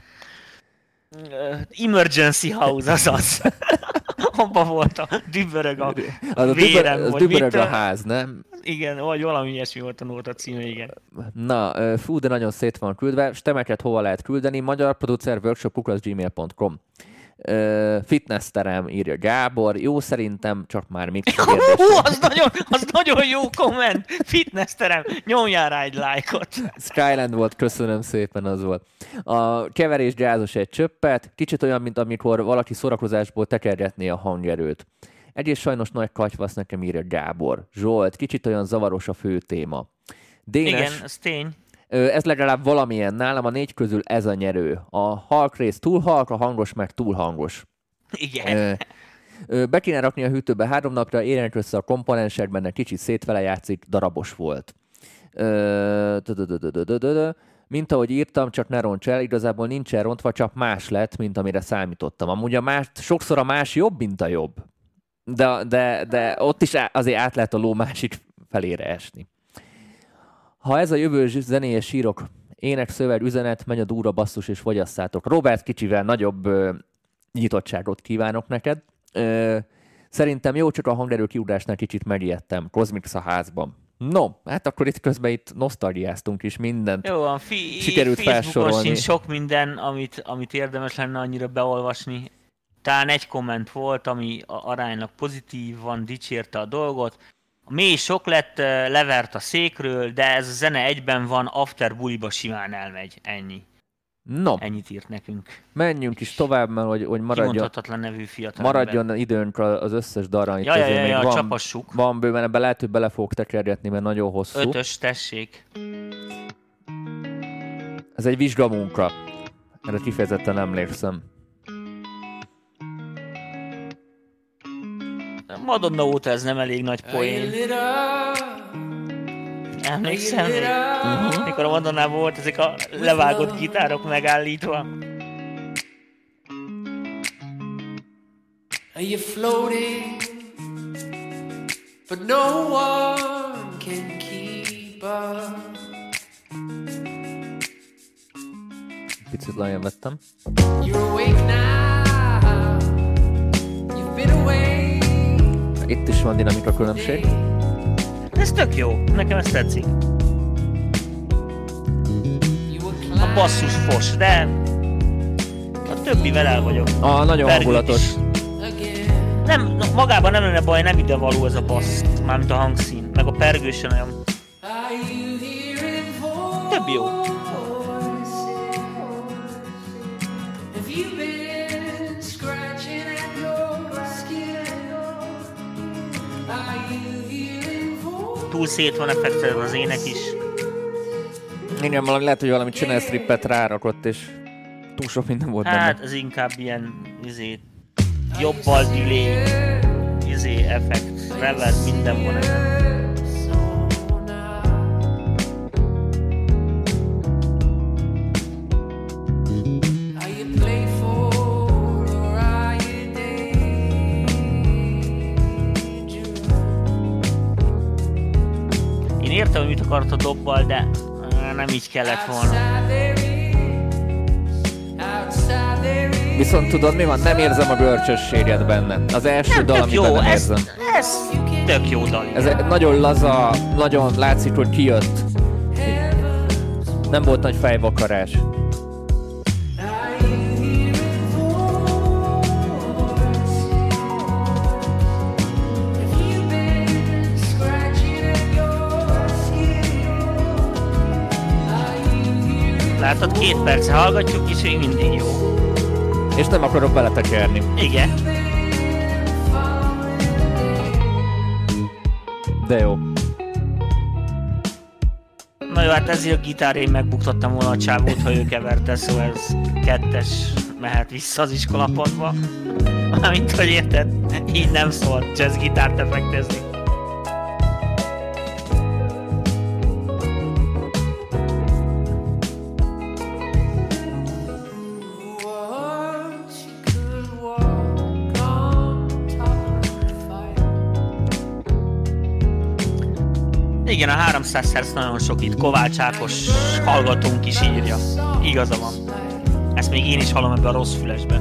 Emergency House, azaz. Abba volt a dübörög a Az a vérem, az dübörög a ház, nem? Igen, vagy valami ilyesmi volt a nóta címe, igen. Na, fú, de nagyon szét van küldve. Stemeket hova lehet küldeni? Magyar producer workshop gmail.com Fitness terem, írja Gábor. Jó, szerintem csak már mix Hú, az nagyon, az nagyon jó komment! Fitness terem, nyomjál rá egy lájkot. Skyland volt, köszönöm szépen, az volt. A keverés gyázos egy csöppet, kicsit olyan, mint amikor valaki szórakozásból tekergetné a hangerőt. Egyrészt sajnos nagy katyvasz nekem írja Gábor. Zsolt, kicsit olyan zavaros a fő téma. Dénes, Igen, ez tény. Ez legalább valamilyen nálam, a négy közül ez a nyerő. A halk rész túl halk, a hangos meg túl hangos. Igen. Be kéne rakni a hűtőbe három napra, érjenek össze a komponensek, benne kicsit szétvele játszik, darabos volt. Mint ahogy írtam, csak ne roncs el, igazából nincsen rontva, csak más lett, mint amire számítottam. Amúgy a más, sokszor a más jobb, mint a jobb. De, de, de ott is azért át lehet a ló másik felére esni. Ha ez a jövő zenéje sírok, ének, szöveg, üzenet, menj a dúra basszus és fogyasszátok. Robert kicsivel nagyobb ö, nyitottságot kívánok neked. Ö, szerintem jó, csak a hangerő kiugrásnál kicsit megijedtem. Cosmix a házban. No, hát akkor itt közben itt nosztalgiáztunk is mindent. Jó van, fi- Sikerült Facebookon felsorolni. sincs sok minden, amit, amit érdemes lenne annyira beolvasni. Talán egy komment volt, ami aránylag pozitív van, dicsérte a dolgot. A mély sok lett, levert a székről, de ez a zene egyben van, after buliba simán elmegy. Ennyi. No, Ennyit írt nekünk. menjünk is tovább, mert hogy, hogy maradjon, nevű fiatal maradjon időnk a- az összes darra. Ja, ja, ja, még ja, van, csapassuk. van bőven, ebbe lehet, hogy bele fogok tekergetni, mert nagyon hosszú. Ötös, tessék. Ez egy vizsgamunka. Erre kifejezetten emlékszem. Madonna óta ez nem elég nagy poén. Emlékszem még? Uh-huh. Mikor a Madonnában volt ezek a levágott gitárok megállítva. Are you floating? But no one can keep up. Picit lejjebb vettem. You're awake now. Itt is van dinamika különbség. Ez tök jó, nekem ez tetszik. A basszus fos, de a többivel el vagyok. A nagyon Vergőt hangulatos. is. Nem, magában nem lenne baj, nem ide való ez a bassz, mármint a hangszín, meg a pergő sem olyan. Több jó. Túl szét van effektelve az ének is. Igen, valami, lehet, hogy valami channel strippet rárakott, és túl sok minden volt Hát benne. ez inkább ilyen izé, jobbal delay, izé, effekt, reverb, minden van ezen. Akart a dobbal, de á, nem így kellett volna. Viszont tudod mi van? Nem érzem a görcsösséget benne. Az első Nem, dal, amit jó, nem ez, érzem. ez tök jó dal. Ez egy nagyon laza, nagyon látszik, hogy kijött. Nem volt nagy fejvakarás. Látod, két perce hallgatjuk, és még mindig jó. És nem akarok beletekerni. Igen. De jó. Na jó, hát ezért a gitár én megbuktattam volna a csávót, ha ő keverte, szóval ez kettes mehet vissza az iskolapadba. Mármint, hogy érted, így nem szól jazz gitárt effektezni. Igen, a 300 Hz nagyon sok itt. Kovács Ákos hallgatónk is írja. Igaza van. Ezt még én is hallom ebbe a rossz fülesbe.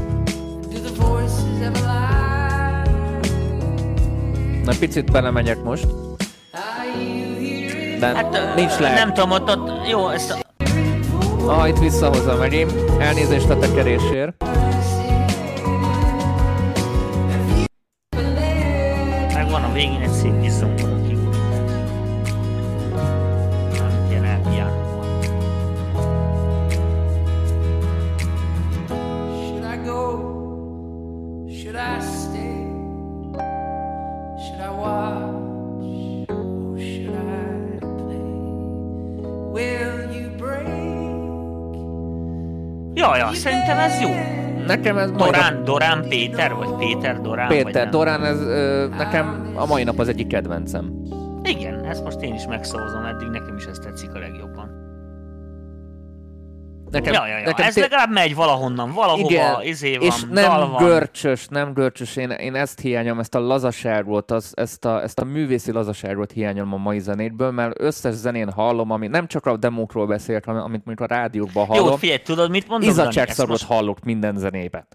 Na picit belemegyek most. De Hát nincs lehet. nem tudom, ott, ott jó, ezt a... Ah, itt visszahozom megint. Elnézést a tekerésért. Megvan a végén egy szép kis zongora Nekem ez Dorán, Dorán Péter, vagy Péter Dorán? vagy Péter nem? Dorán, ez ö, nekem a mai nap az egyik kedvencem. Igen, ezt most én is megszavazom, eddig nekem is ez tetszik a legjobban. Nekem, ja, ja, ja. nekem ez té- legalább megy valahonnan, valahova, Igen, izé van, és dal nem van. görcsös, nem görcsös, én, én ezt hiányom, ezt a lazaságot, az, ezt, a, ezt a művészi lazaságot hiányom a mai zenétből, mert összes zenén hallom, ami nem csak a demókról beszélt, hanem amit mondjuk a rádiókban Jó, hallom, figyelj, tudod, mit mondom, izacsákszagot most- hallok minden zenében.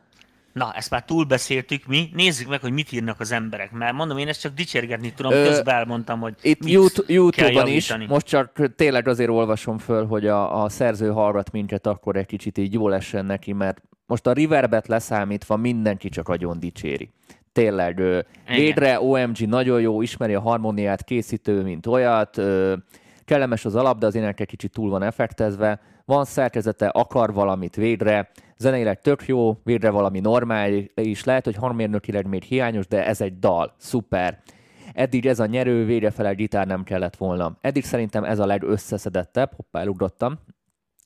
Na, ezt már túlbeszéltük mi. Nézzük meg, hogy mit írnak az emberek. Mert mondom, én ezt csak dicsérgetni tudom, Ö, közben elmondtam, hogy Itt YouTube-on is, most csak tényleg azért olvasom föl, hogy a, a szerző hallgat minket, akkor egy kicsit így jól essen neki, mert most a Riverbet leszámítva mindenki csak agyon dicséri. Tényleg, ö, végre OMG nagyon jó, ismeri a harmóniát, készítő, mint olyat, ö, kellemes az alap, de az ének egy kicsit túl van effektezve, van szerkezete, akar valamit végre, zeneileg tök jó, végre valami normális, lehet, hogy hangmérnökileg még hiányos, de ez egy dal, szuper. Eddig ez a nyerő, végrefele gitár nem kellett volna. Eddig szerintem ez a legösszeszedettebb, hoppá, elugrottam.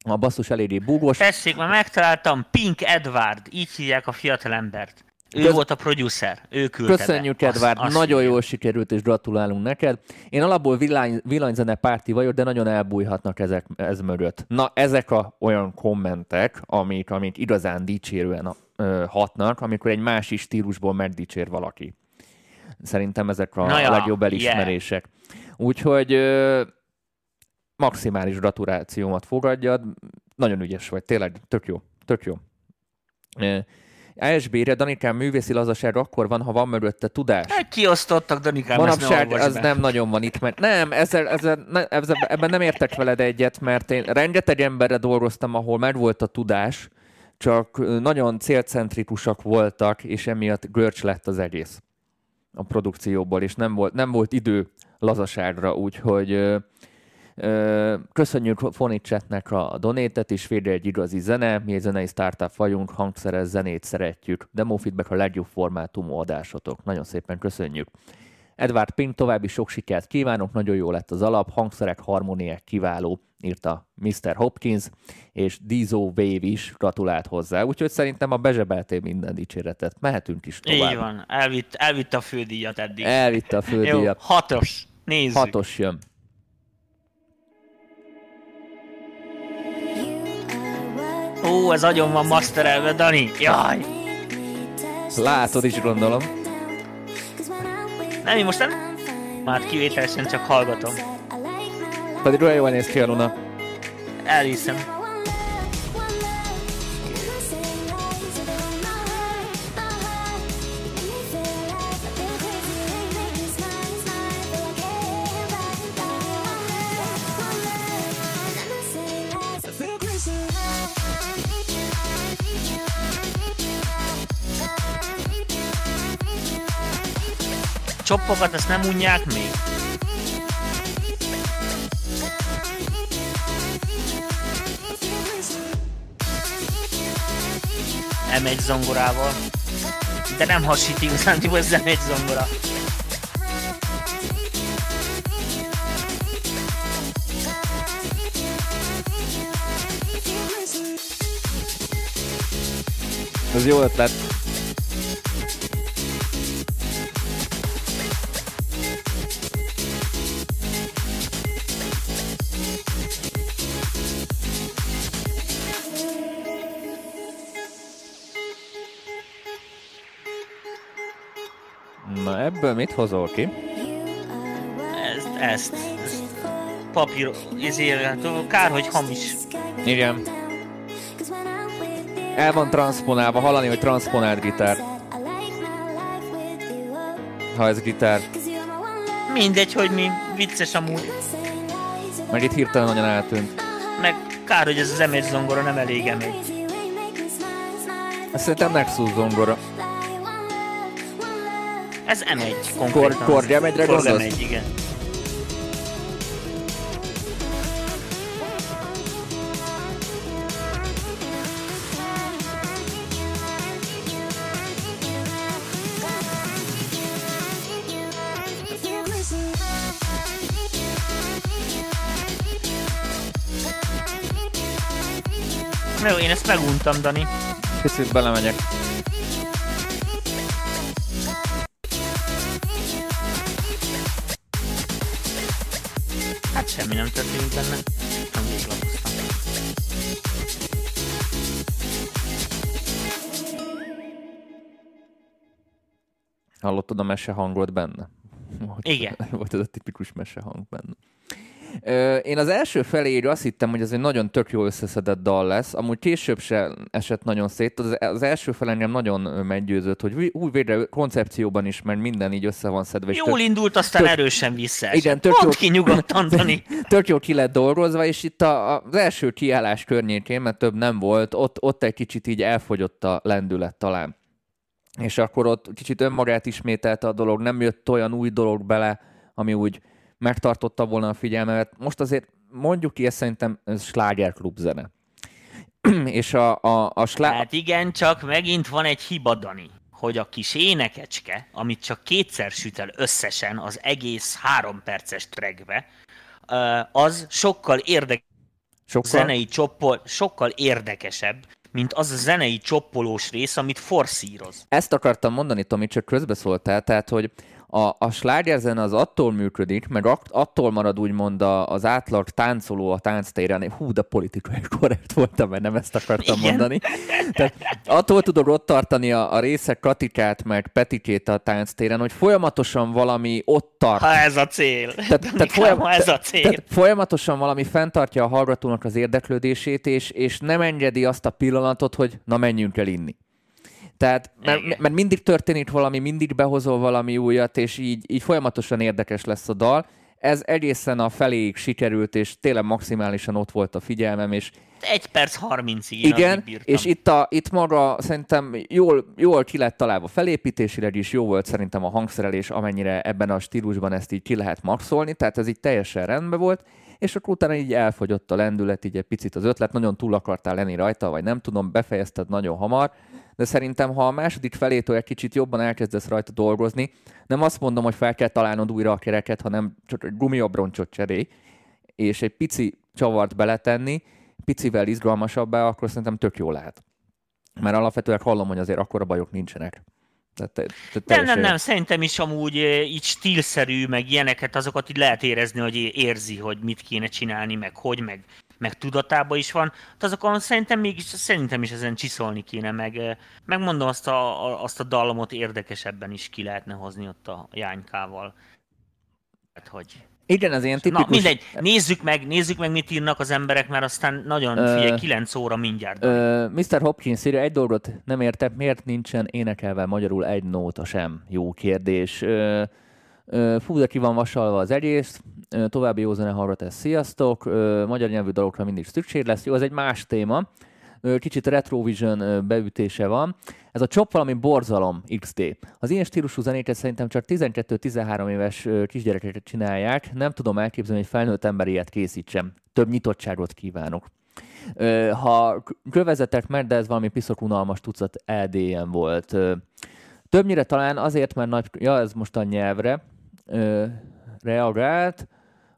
A basszus eléggé búgos. Tessék, már megtaláltam, Pink Edward, így hívják a fiatalembert. Ő Kösz- volt a producer, ő küldte Köszönjük, be. Edvard, Azt- azt nagyon írja. jól sikerült, és gratulálunk neked. Én alapból villány, villanyzene párti vagyok, de nagyon elbújhatnak ezek ez mögött. Na, ezek a olyan kommentek, amik, amik igazán dicsérően ö, hatnak, amikor egy másik stílusból megdicsér valaki. Szerintem ezek a Na ja, legjobb elismerések. Úgyhogy ö, maximális gratulációmat fogadjad. Nagyon ügyes vagy, tényleg, tök jó, tök jó. Ö, ASB-re, Danikám, művészi lazaság akkor van, ha van mögötte tudás. Hát kiosztottak, Danikám, ezt ne Manapság az be. nem nagyon van itt, mert nem, ezzel, ezzel, ne, ezzel, ebben nem értek veled egyet, mert én rengeteg emberre dolgoztam, ahol megvolt a tudás, csak nagyon célcentrikusak voltak, és emiatt görcs lett az egész a produkcióból, és nem volt, nem volt idő lazaságra, úgyhogy köszönjük Fonicsetnek a donétet, és végre egy igazi zene, mi egy zenei startup vagyunk, hangszeres zenét szeretjük, demo feedback a legjobb formátumú adásotok. Nagyon szépen köszönjük. Edward Pink, további sok sikert kívánok, nagyon jó lett az alap, hangszerek, harmóniák kiváló, írta Mr. Hopkins, és Dizo Wave is gratulált hozzá, úgyhogy szerintem a bezsebeltél minden dicséretet. Mehetünk is tovább. Így van, elvitt, elvitt a fődíjat eddig. Elvitte a Jó, földíjat. hatos. Nézzük. Hatos jön. Ó, ez agyon van masterelve, Dani. Jaj. Látod is, gondolom. Nem, én most nem. Már kivételesen csak hallgatom. Pedig olyan jól néz ki a Luna. Elhiszem. Csoppokat ezt nem unják még? M1 zongorával. De nem hasít igazán, hogy ez M1 zongora. Ez jó ötlet. Mit hozol ki? Ezt, ezt. ezt papír, ezért, kár, hogy hamis. Igen. El van transponálva, hallani, hogy transponált gitár. Ha ez gitár. Mindegy, hogy mi, vicces amúgy. Meg itt hirtelen nagyon eltűnt. Meg kár, hogy ez az M1 zongora nem elég M1. Ez szerintem Nexus zongora. Ez M1 konkrétan. Korg M1-re Korg gondolsz? M1, igen. Jó, én ezt meguntam, Dani. Kicsit belemegyek. Benne. Véglapoztam. Hallottad a mese hangot benne? Volt- Igen. Volt ez a tipikus mese hang benne. Én az első felé így azt hittem, hogy ez egy nagyon tök jó összeszedett dal lesz. Amúgy később se esett nagyon szét. Az, első fel engem nagyon meggyőzött, hogy úgy végre koncepcióban is, mert minden így össze van szedve. és Jól indult, aztán tök- erősen vissza. Igen, tök Mondd jó- ki nyugodtan, Dani. tök jó ki lett dolgozva, és itt a, az első kiállás környékén, mert több nem volt, ott, ott egy kicsit így elfogyott a lendület talán. És akkor ott kicsit önmagát ismételte a dolog, nem jött olyan új dolog bele, ami úgy megtartotta volna a figyelmemet. Most azért mondjuk ki, ez szerintem ez slágerklub zene. és a, a, a slá... Hát igen, csak megint van egy hiba, Dani, hogy a kis énekecske, amit csak kétszer süt el összesen az egész három perces trackbe, ö, az sokkal érdekesebb sokkal... zenei csoppol, sokkal érdekesebb, mint az a zenei csoppolós rész, amit forszíroz. Ezt akartam mondani, Tomi, csak közbeszóltál, tehát, hogy a, a slágerzene az attól működik, meg at, attól marad úgymond a, az átlag táncoló a tánctéren, hú, de politikai korrekt voltam, mert nem ezt akartam Igen. mondani. Tehát attól tudod ott tartani a, a részek Katikát, meg Petikét a tánctéren, hogy folyamatosan valami ott tart. Ha ez a cél. Tehát, tehát, folyam, ha ez a cél. tehát folyamatosan valami fenntartja a hallgatónak az érdeklődését, és, és nem engedi azt a pillanatot, hogy na menjünk el inni. Tehát, mert, mert mindig történik valami, mindig behozol valami újat, és így, így folyamatosan érdekes lesz a dal. Ez egészen a feléig sikerült, és tényleg maximálisan ott volt a figyelmem, és Egy perc harmincig én igen, addig bírtam. és itt, a, itt maga szerintem jól, jól ki lett találva felépítésileg is, jó volt szerintem a hangszerelés, amennyire ebben a stílusban ezt így ki lehet maxolni, tehát ez így teljesen rendben volt, és akkor utána így elfogyott a lendület, így egy picit az ötlet, nagyon túl akartál lenni rajta, vagy nem tudom, befejezted nagyon hamar, de szerintem, ha a második felétől egy kicsit jobban elkezdesz rajta dolgozni, nem azt mondom, hogy fel kell találnod újra a kereket, hanem csak egy gumiabroncsot cserélj, és egy pici csavart beletenni, picivel izgalmasabbá, akkor szerintem tök jó lehet. Mert alapvetően hallom, hogy azért akkora bajok nincsenek. Tehát, te, te Nem, nem, nem, szerintem is amúgy eh, így stílszerű, meg ilyeneket, azokat így lehet érezni, hogy érzi, hogy mit kéne csinálni, meg hogy, meg, meg tudatában is van. Hát azokon szerintem mégis, szerintem is ezen csiszolni kéne, meg, eh, megmondom azt a, a, azt a dallamot érdekesebben is ki lehetne hozni ott a jánykával. Hát, hogy... Igen, ez ilyen tipikus... Na, mindegy, nézzük meg, nézzük meg, mit írnak az emberek, mert aztán nagyon, Ö, figyelj, 9 óra mindjárt. Ö, Mr. Hopkins írja, egy dolgot nem értek, miért nincsen énekelve magyarul egy nóta sem? Jó kérdés. Ö, Fú, de ki van vasalva az egész, további jó zene hallgatás, sziasztok, magyar nyelvű dalokra mindig szükség lesz. Jó, ez egy más téma. Kicsit Retrovision beütése van. Ez a csop valami borzalom XD. Az ilyen stílusú zenéket szerintem csak 12-13 éves kisgyerekeket csinálják. Nem tudom elképzelni, hogy felnőtt ember ilyet készítsem. Több nyitottságot kívánok. Ha kövezetek meg, de ez valami piszok unalmas tucat LDM volt. Ö, többnyire talán azért, mert nagy... Ja, ez most a nyelvre ö, reagált.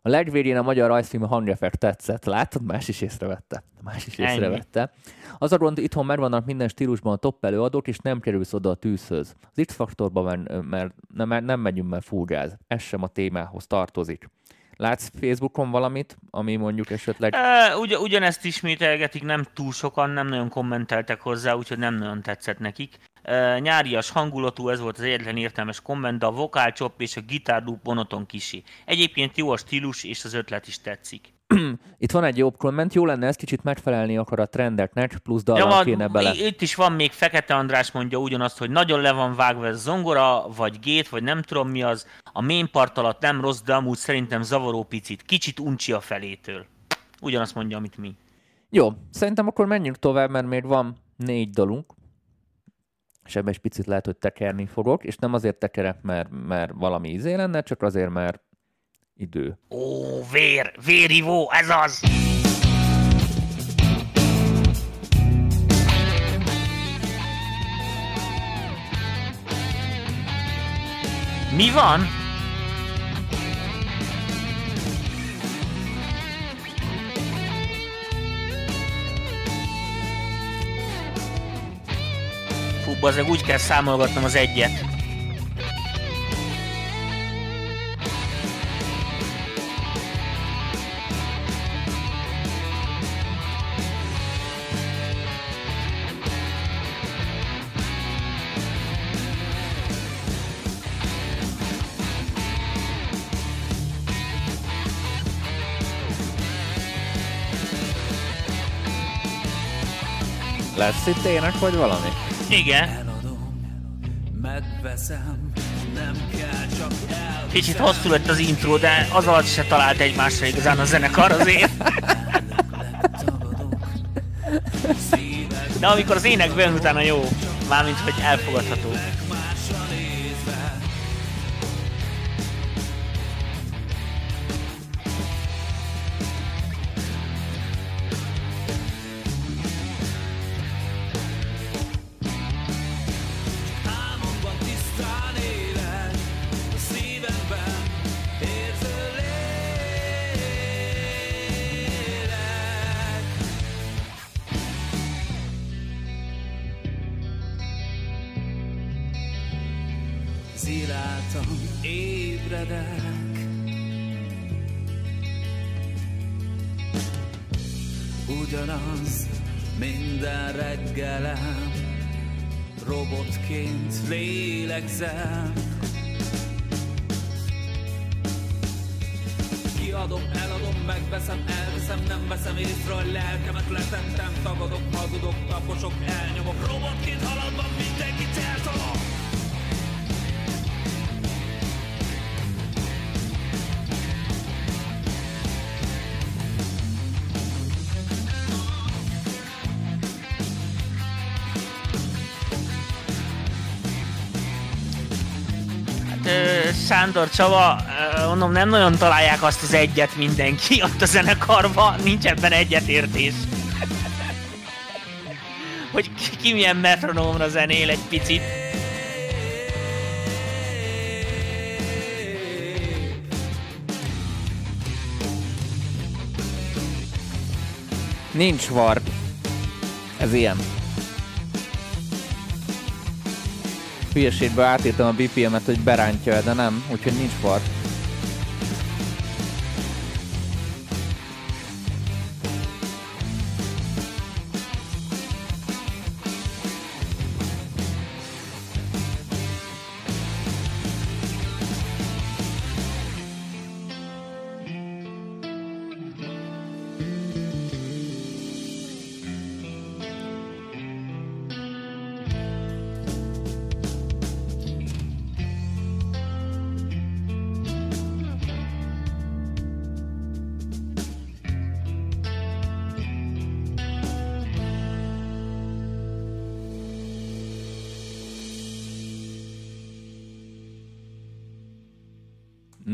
A legvégén a magyar rajzfilm a hangeffekt tetszett. Látod? Más is észrevette. Más is Ennyi. észrevette. Az a gond, itthon megvannak minden stílusban a top előadók, és nem kerülsz oda a tűzhöz. Az X-faktorban van, mert nem, nem megyünk, mert full gáz. Ez sem a témához tartozik. Látsz Facebookon valamit, ami mondjuk esetleg... Ö, Ugy, ugyanezt ismételgetik, nem túl sokan, nem nagyon kommenteltek hozzá, úgyhogy nem nagyon tetszett nekik. Ö, Nyárias hangulatú, ez volt az egyetlen értelmes komment, de a vokálcsop és a gitárloop monoton kisi. Egyébként jó a stílus, és az ötlet is tetszik. Itt van egy jobb komment, jó lenne ez kicsit megfelelni akar a trendeknek, plusz Ja, dallam van, kéne bele. Itt is van még Fekete András mondja ugyanazt, hogy nagyon le van vágva ez zongora, vagy gét, vagy nem tudom mi az. A main part alatt nem rossz, de amúgy szerintem zavaró picit. Kicsit uncsi a felétől. Ugyanazt mondja, amit mi. Jó, szerintem akkor menjünk tovább, mert még van négy dalunk, és ebben is picit lehet, hogy tekerni fogok, és nem azért tekerek, mert, mert valami izé lenne, csak azért, mert idő. Ó, vér, vérivó, ez az! Mi van? Fú, bazdmeg úgy kell számolgatnom az egyet. Lesz itt ének, vagy valami? Igen. Eladom, megveszem, nem kell csak el. Kicsit hosszú lett az intro, de az alatt se talált egymásra igazán a zenekar azért. De amikor az ének bejön, utána jó. Mármint, hogy elfogadható. Sándor Csaba, mondom, nem nagyon találják azt az egyet mindenki ott a zenekarban, nincs ebben egyetértés. Hogy ki, ki milyen metronómra zenél egy picit. Nincs warp. Ez ilyen. Hülyeségbe átírtam a BPM-et, hogy berántja de nem, úgyhogy nincs warp.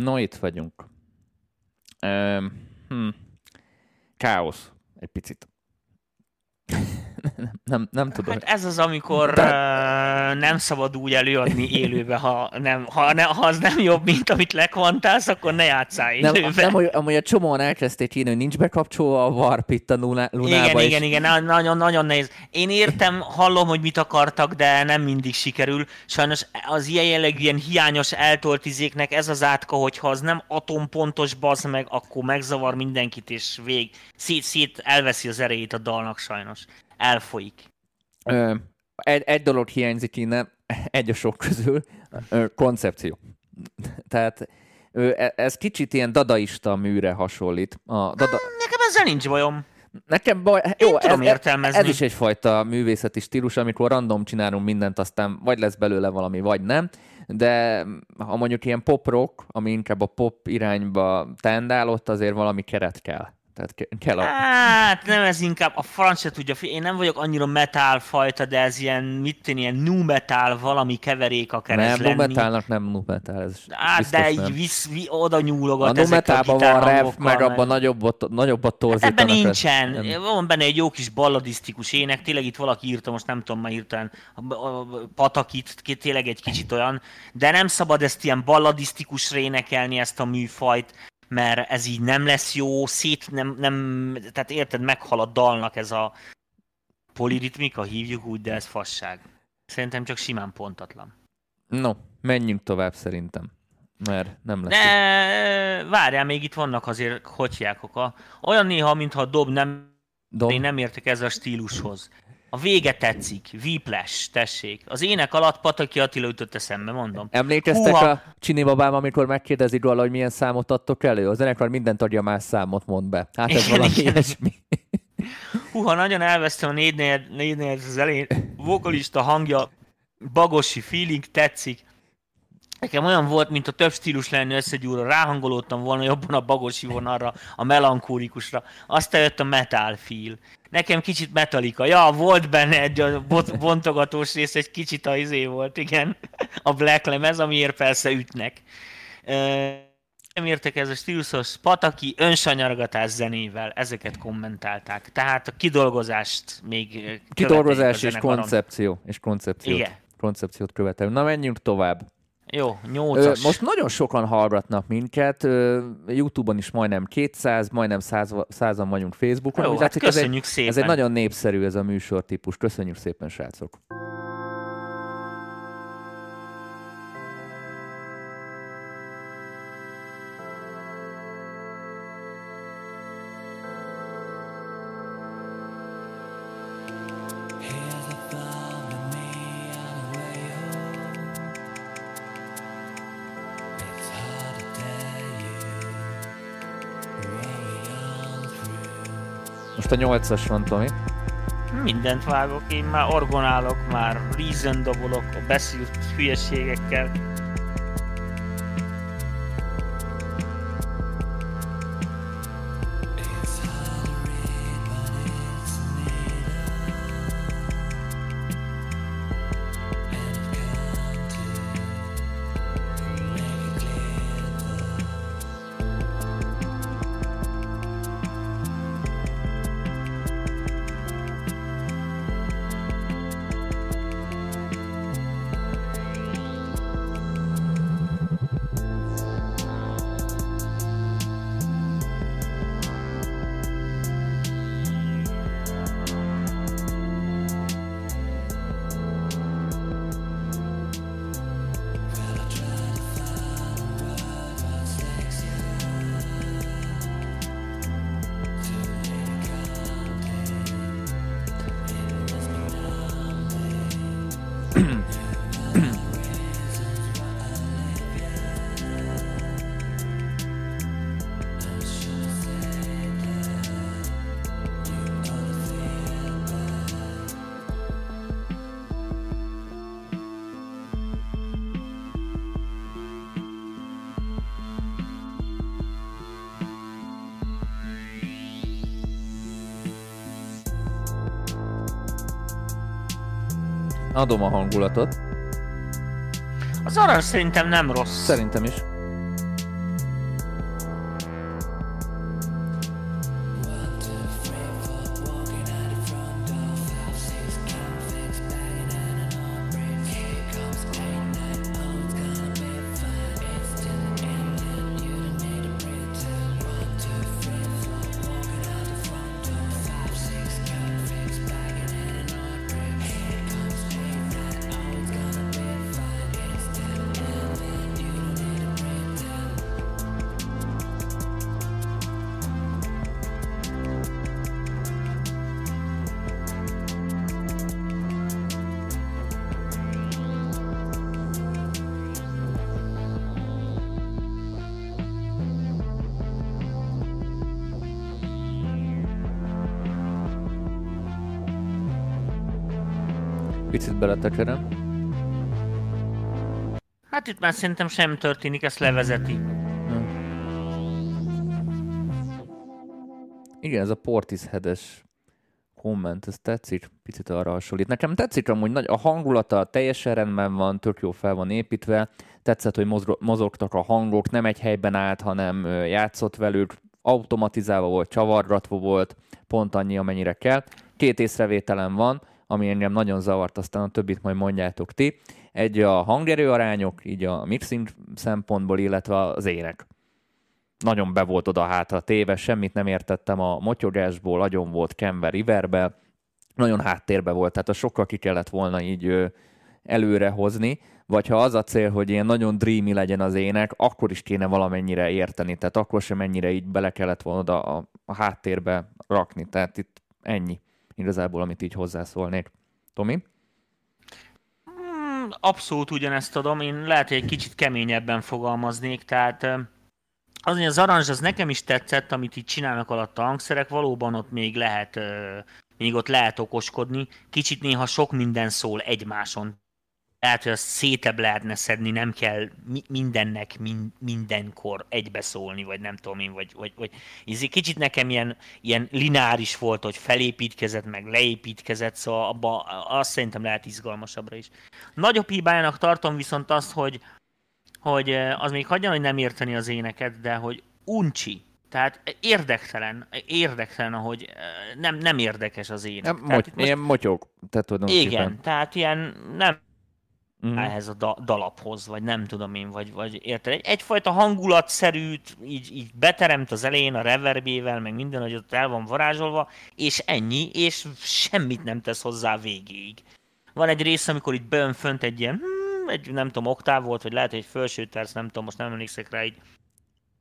No, itt vagyunk. Hm. Káosz. Egy picit. nem, nem, nem tudom. Hát ez az, amikor uh, nem szabad úgy előadni élőbe, ha, nem, ha, ne, ha az nem jobb, mint amit lekvantálsz, akkor ne játszál Nem, élőbe. nem, hogy, amúgy a csomóan elkezdték írni, hogy nincs bekapcsolva a warp itt a lunába. Igen, és igen, igen, na- nagyon, nagyon nehéz. Én értem, hallom, hogy mit akartak, de nem mindig sikerül. Sajnos az ilyen jellegű, ilyen hiányos eltolt izéknek ez az átka, hogyha az nem atompontos bazd meg, akkor megzavar mindenkit, és vég. Szét, szét elveszi az erejét a dalnak sajnos. Elfolyik. Ö, egy, egy dolog hiányzik innen, egy a sok közül, ö, koncepció. Tehát ö, e- ez kicsit ilyen dadaista műre hasonlít. A dada... Nekem ezzel nincs bajom. Nekem baj... Jó, tudom ez, értelmezni. ez is egyfajta művészeti stílus, amikor random csinálunk mindent, aztán vagy lesz belőle valami, vagy nem. De ha mondjuk ilyen pop-rock, ami inkább a pop irányba tendál, ott azért valami keret kell. Tehát ke- kell a... Hát nem ez inkább, a franc se tudja, én nem vagyok annyira metal fajta, de ez ilyen, mit tenni, ilyen nu metal, valami keverék akar ez Nem, nu lenni. metalnak nem nu metal, ez Hát, de nem. így visz, vi, oda nyúlogat A ezekkel numetában van rap, meg abban nagyobbat, nagyobbat torzítanak. Ebben nincsen. nem. Van benne egy jó kis balladisztikus ének, tényleg itt valaki írta, most nem tudom már a, patakit, ki- tényleg egy kicsit olyan, de nem szabad ezt ilyen balladisztikusra énekelni, ezt a műfajt, mert ez így nem lesz jó, szét nem, nem tehát érted, meghal a dalnak ez a poliritmika, hívjuk úgy, de ez fasság. Szerintem csak simán pontatlan. No, menjünk tovább szerintem. Mert nem lesz. De várjál, még itt vannak azért, hogy hívják, a, olyan néha, mintha a dob nem Dom, Én nem értek ezzel a stílushoz. A vége tetszik, Whiplash, tessék. Az ének alatt Pataki Attila ütött eszembe, mondom. Emlékeztek Húha. a Csini babám, amikor megkérdezi róla, hogy milyen számot adtok elő? A zenekar mindent adja más számot mond be. Hát ez Igen, valami igen. ilyesmi. Húha, nagyon elvesztem a négynél, négynél az elején. Vokalista hangja, bagosi feeling, tetszik. Nekem olyan volt, mint a több stílus lenne összegyúrva, ráhangolódtam volna jobban a bagosi vonalra, a melankólikusra. Aztán jött a metal feel. Nekem kicsit metalika. Ja, volt benne egy a bot- bontogatós rész, egy kicsit a izé volt, igen. A black lemez, amiért persze ütnek. Nem értek ez a stílusos pataki önsanyargatás zenével, ezeket kommentálták. Tehát a kidolgozást még Kidolgozás és koncepció. És koncepciót. Igen. Koncepciót követel. Na menjünk tovább. Jó, nyolcas. most nagyon sokan hallgatnak minket, Youtube-on is majdnem 200, majdnem 100, 100-an vagyunk Facebookon. Jó, hát látszik, ez egy- köszönjük szépen. Ez egy nagyon népszerű ez a műsortípus. Köszönjük szépen, srácok! Most a nyolcas van, Tomi. Mindent vágok, én már orgonálok, már reason dobolok, a beszélt hülyeségekkel. Adom a hangulatot. Az arany szerintem nem rossz. Szerintem is. Picit beletekerem. Hát itt már szerintem sem történik, ezt levezeti. Igen, ez a Portishead-es komment, ez tetszik, picit arra hasonlít. Nekem tetszik amúgy, nagy, a hangulata teljesen rendben van, tök jó fel van építve, tetszett, hogy mozro- mozogtak a hangok, nem egy helyben állt, hanem játszott velük, automatizálva volt, csavargatva volt, pont annyi, amennyire kell. Két észrevételem van, ami engem nagyon zavart, aztán a többit majd mondjátok ti. Egy a hangerő arányok, így a mixing szempontból, illetve az ének nagyon be volt oda hátra téve, semmit nem értettem a motyogásból, nagyon volt kenve riverbe, nagyon háttérbe volt, tehát a sokkal ki kellett volna így előre hozni, vagy ha az a cél, hogy ilyen nagyon dreamy legyen az ének, akkor is kéne valamennyire érteni, tehát akkor sem ennyire így bele kellett volna oda a, a háttérbe rakni, tehát itt ennyi igazából, amit így hozzászólnék. Tomi? Hmm, Abszolút ugyanezt adom, én lehet, hogy egy kicsit keményebben fogalmaznék, tehát az, hogy az aranzs az nekem is tetszett, amit itt csinálnak alatt a hangszerek, valóban ott még lehet, még ott lehet okoskodni. Kicsit néha sok minden szól egymáson. Lehet, hogy azt szétebb lehetne szedni, nem kell mi- mindennek min- mindenkor egybeszólni, vagy nem tudom én, vagy, vagy, vagy ez kicsit nekem ilyen, ilyen lineáris volt, hogy felépítkezett, meg leépítkezett, szóval abba, azt szerintem lehet izgalmasabbra is. Nagyobb hibájának tartom viszont azt, hogy hogy eh, az még hagyjan, hogy nem érteni az éneket, de hogy uncsi. Tehát érdektelen, érdektelen, ahogy eh, nem, nem érdekes az ének. Nem, Tehát moty- most- Ilyen motyog, tehát tudom igen, szépen. tehát ilyen nem Mhm. ehhez a da- dalaphoz, vagy nem tudom én, vagy, vagy érted? Egy, egyfajta hangulatszerűt így, így beteremt az elején a reverbével, meg minden, hogy ott el van varázsolva, és ennyi, és semmit nem tesz hozzá végéig. Van egy rész, amikor itt bejön fönt egy ilyen, hmm, egy nem tudom, oktáv volt, vagy lehet, hogy egy felső terc, nem tudom, most nem emlékszek rá, így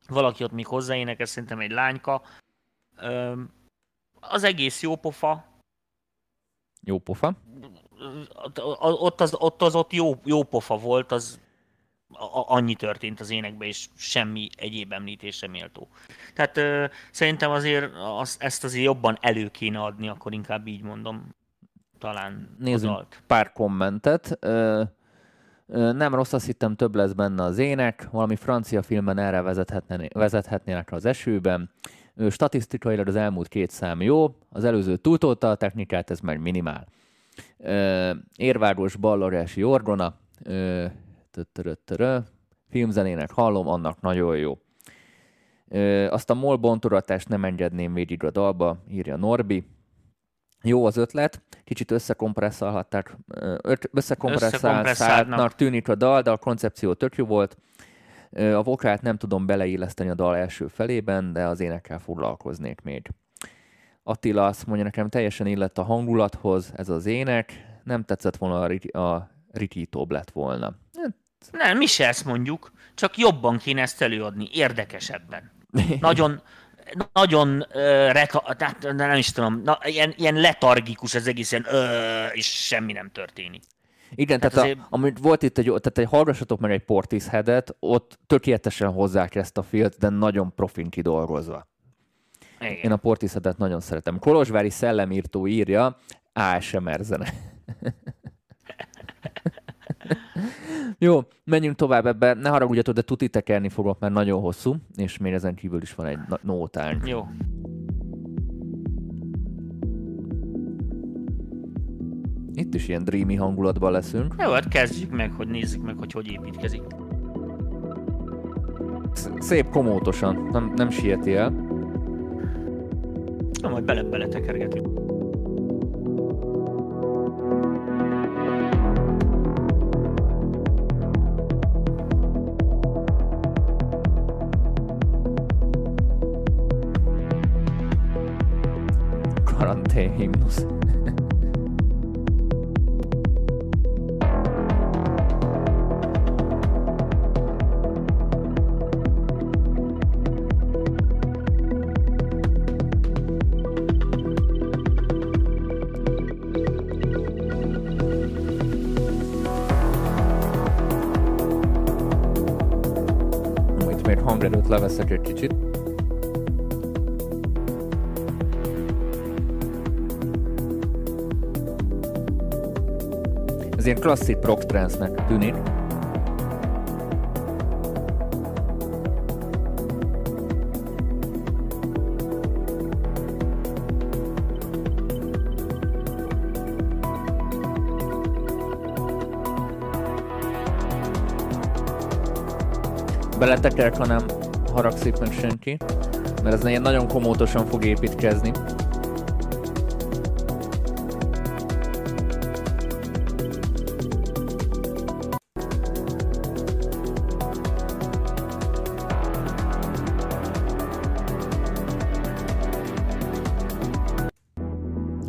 valaki ott még hozzáénekel, szerintem egy lányka. Öm, az egész jó pofa, Jó pofa. Ott- az ott, az ott jó, jó pofa volt, az a- annyi történt az énekben, és semmi egyéb említésre méltó. Tehát ö, szerintem azért az, ezt azért jobban elő kéne adni, akkor inkább így mondom. Talán Nézzünk pár kommentet. Ö, ö, nem rossz, azt hittem több lesz benne az ének, valami francia filmben erre vezethetné- vezethetnének az esőben. Ö, statisztikailag az elmúlt két szám jó, az előző túltolta a technikát, ez meg minimál. Orgona, ö, tötöröttörö, filmzenének hallom, annak nagyon jó. Azt a MOL bontogatást nem engedném végig a dalba, írja Norbi. Jó az ötlet, kicsit összekompresszálhatták, ö, öt- összekompresszáltnak tűnik a dal, de a koncepció tök jó volt. A vokált nem tudom beleilleszteni a dal első felében, de az énekkel foglalkoznék még. Attila azt mondja, nekem teljesen illett a hangulathoz ez az ének, nem tetszett volna a, a ritítóbb lett volna. Hát, Nem, mi se ezt mondjuk, csak jobban kéne ezt előadni, érdekesebben. Nagyon, nagyon uh, reta- tehát nem is tudom, na, ilyen, ilyen letargikus az egész, ilyen, ö, és semmi nem történik. Igen, Tehát tehát, azért- a, amit volt itt egy, tehát egy hallgassatok meg egy Portisheadet, ott tökéletesen hozzák ezt a filt, de nagyon profin kidolgozva. Igen. Én a Portisheadet nagyon szeretem. Kolozsvári szellemírtó írja, ASMR zene. Jó, menjünk tovább ebbe. Ne haragudjatok, de tuti tekerni fogok, mert nagyon hosszú, és még ezen kívül is van egy nótánk. Jó. Itt is ilyen dreamy hangulatban leszünk. Jó, hát kezdjük meg, hogy nézzük meg, hogy hogy építkezik. Sz- Szép komótosan, nem, nem sieti el. Na, majd bele-bele tekergetünk. Karantén himnusz. Leveszek egy kicsit. Ez ilyen klasszik prog trance-nek tűnik. Beletekerek, ha nem haragszik meg senki, mert ez ilyen nagyon komótosan fog építkezni.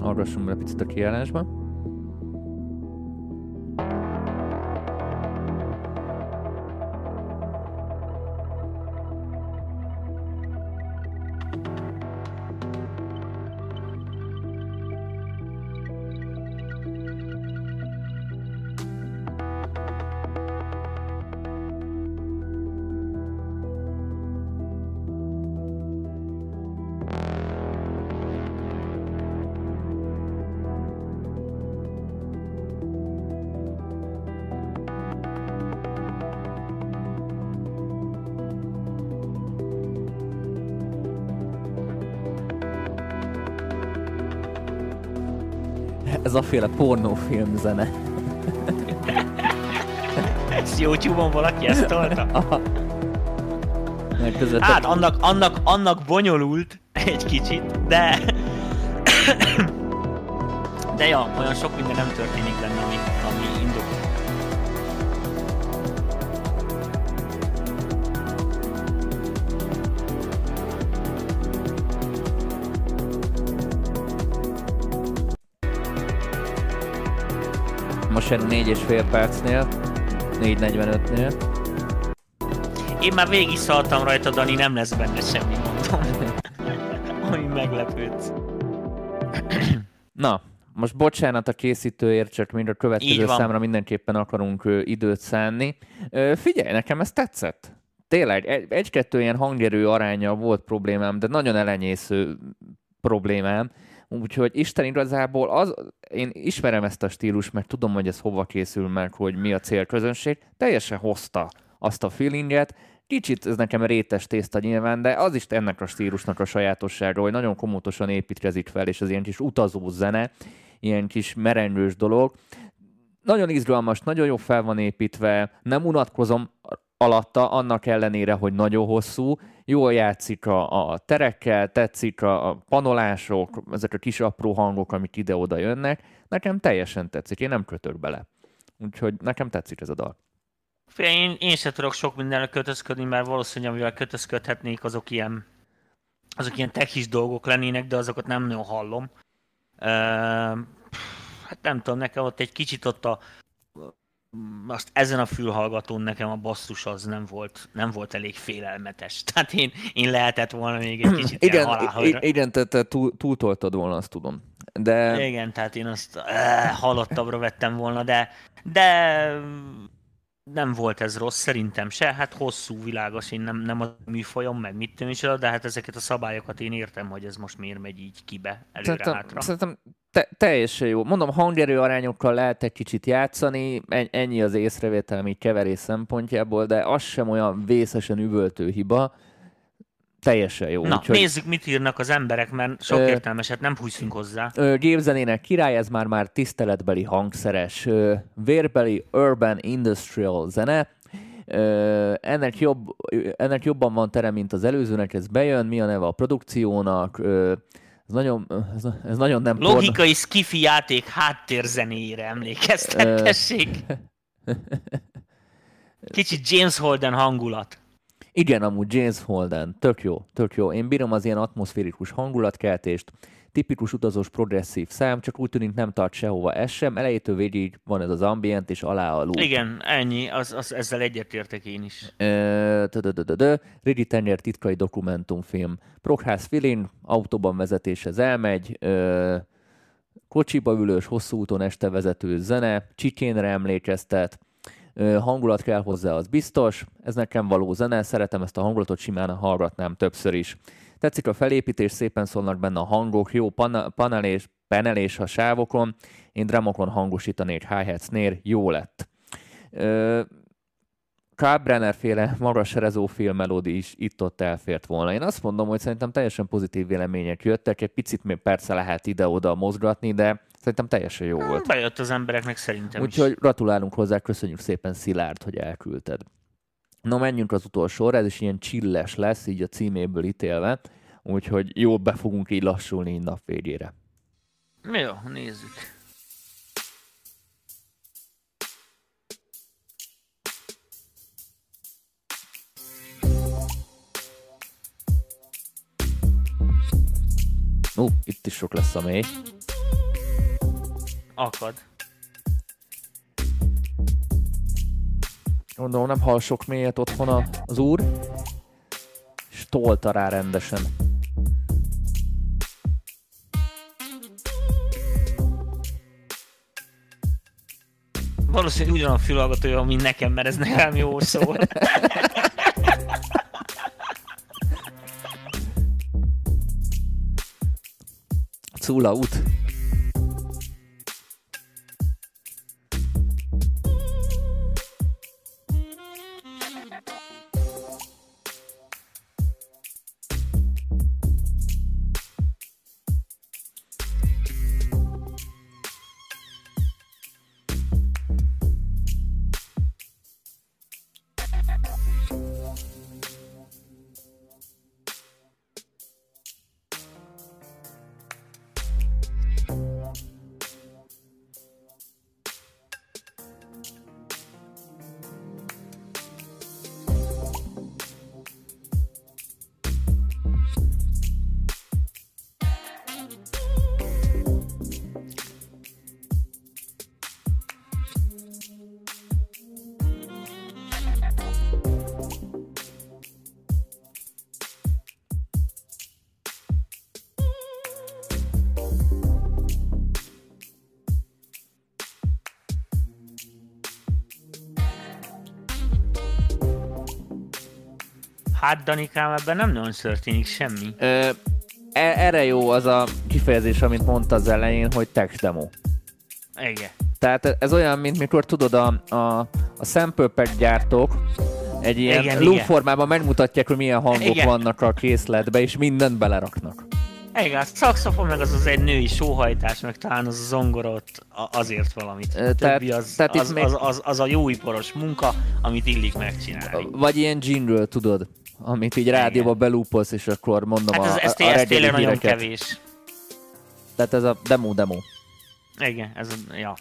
Hallgassunk bele picit a kiállásba. Ez a féle pornófilm zene. Ez YouTube-on valaki ezt tolta? Közvetlen... Hát annak, annak, annak bonyolult egy kicsit, de... De ja, olyan sok minden nem történik benne, ami, ami indokolt. És fél percnél, 4.45-nél. Én már végig szaltam rajta, Dani, nem lesz benne semmi, mondom. Ami meglepődsz. Na, most bocsánat a készítőért, csak mind a következő számra mindenképpen akarunk időt szánni. Figyelj, nekem ez tetszett. Tényleg, egy- egy-kettő ilyen hangerő aránya volt problémám, de nagyon elenyésző problémám. Úgyhogy Isten igazából az, én ismerem ezt a stílus, mert tudom, hogy ez hova készül meg, hogy mi a célközönség, teljesen hozta azt a feelinget, Kicsit ez nekem rétes tészta nyilván, de az is ennek a stílusnak a sajátossága, hogy nagyon komótosan építkezik fel, és az ilyen kis utazó zene, ilyen kis merengős dolog. Nagyon izgalmas, nagyon jó fel van építve, nem unatkozom alatta, annak ellenére, hogy nagyon hosszú, jól játszik a, a terekkel, tetszik a, a panolások, ezek a kis apró hangok, amik ide-oda jönnek. Nekem teljesen tetszik, én nem kötök bele. Úgyhogy nekem tetszik ez a dal. Én, én se tudok sok mindenre kötözködni, mert valószínűleg amivel kötözködhetnék, azok ilyen, azok ilyen techis dolgok lennének, de azokat nem nagyon hallom. Uh, hát nem tudom, nekem ott egy kicsit ott a azt ezen a fülhallgatón nekem a basszus az nem volt, nem volt elég félelmetes. Tehát én, én lehetett volna még egy kicsit Igen, halálhajra. i- igen, te, te túl, túltoltad volna, azt tudom. De Igen, tehát én azt uh, halottabbra vettem volna, de, de nem volt ez rossz, szerintem se. Hát hosszú, világos, én nem, nem a műfajom, meg mit is, de hát ezeket a szabályokat én értem, hogy ez most miért megy így kibe, Szerintem, előre-hátra. szerintem te, teljesen jó. Mondom, hangerő arányokkal lehet egy kicsit játszani, en- ennyi az észrevételem így keverés szempontjából, de az sem olyan vészesen üvöltő hiba. Teljesen jó. Na, Úgyhogy, nézzük, mit írnak az emberek, mert sok Ö, értelmeset nem húzunk hozzá. Ö, gépzenének király, ez már már tiszteletbeli hangszeres, ö, vérbeli urban industrial zene. Ö, ennek, jobb, ennek jobban van tere, mint az előzőnek, ez bejön, mi a neve a produkciónak, ö, ez nagyon, ez, ez nagyon nem porno- Logikai skifi játék háttérzenéjére emlékeztetessék. Kicsit James Holden hangulat. Igen, amúgy James Holden, tök jó, tök jó. Én bírom az ilyen atmoszférikus hangulatkeltést, tipikus utazós progresszív szám, csak úgy tűnik nem tart sehova ez sem. Elejétől végig van ez az ambient, és alá a loop. Igen, ennyi, az, az, ezzel egyetértek én is. Rigi Tenger titkai dokumentumfilm. Prokház feeling, autóban vezetéshez elmegy, ö, kocsiba ülős, hosszú úton este vezető zene, csikénre emlékeztet, hangulat kell hozzá, az biztos. Ez nekem való zene, szeretem ezt a hangulatot, simán hallgatnám többször is. Tetszik a felépítés, szépen szólnak benne a hangok, jó pana- panelés, penelés a sávokon, én dramokon hangosítanék hi-hat snare, jó lett. Ö, Kalbrenner féle magas rezófilm melódi is itt-ott elfért volna. Én azt mondom, hogy szerintem teljesen pozitív vélemények jöttek, egy picit még persze lehet ide-oda mozgatni, de szerintem teljesen jó volt. Bejött az embereknek szerintem is. Úgyhogy gratulálunk hozzá, köszönjük szépen Szilárd, hogy elküldted. No, menjünk az utolsóra, ez is ilyen csilles lesz, így a címéből ítélve, úgyhogy jól be fogunk így lassulni így nap végére. Jó, nézzük. Ó, itt is sok lesz a mély. Akad. Gondolom nem hall sok mélyet otthon a- az úr, és tolta rá rendesen. Valószínűleg ugyanaz a fülhallgatója, mint nekem, mert ez nekem jó szól. Cula út. Hát Danikám, ebben nem nagyon történik semmi. Ö, e- erre jó az a kifejezés, amit mondta az elején, hogy text demo. Igen. Tehát ez olyan, mint mikor tudod, a, a, a sample pack gyártók egy ilyen Igen, loop igen. formában megmutatják, hogy milyen hangok Igen. vannak a készletbe, és mindent beleraknak. Igen, a szakszofon meg az az egy női sóhajtás, meg talán az a zongora ott azért valamit. Tehát- többi az, tehát itt az, még- az, az, az, a jóiparos munka, amit illik megcsinálni. Vagy ilyen jingle, tudod, amit így rádióba belúpolsz, és akkor mondom Hát ez, a, ez, a, a ez reggeli tényleg nagyon híreket. kevés. Tehát ez a demo-demo. Igen, ez a, ja.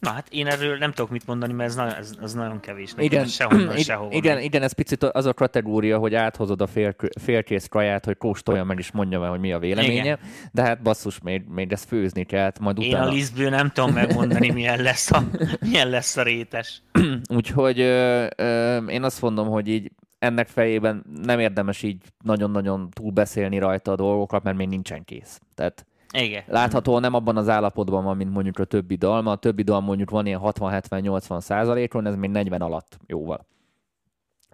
Na hát én erről nem tudok mit mondani, mert ez, nagyon, ez, ez nagyon kevés. Nekem Igen, sehonnan, sehova. igen, igen, ez picit az a kategória, hogy áthozod a fél, félkész kaját, hogy kóstolja meg és mondja meg, hogy mi a véleménye, Igen. de hát basszus, még, még ezt főzni kell, majd Én utána. a lisztből nem tudom megmondani, milyen lesz a, milyen lesz a rétes. Úgyhogy ö, ö, én azt mondom, hogy így ennek fejében nem érdemes így nagyon-nagyon túlbeszélni rajta a dolgokat, mert még nincsen kész. Tehát Igen. látható nem abban az állapotban van, mint mondjuk a többi dalma. A többi dal mondjuk van ilyen 60-70-80 százalékon, ez még 40 alatt jóval.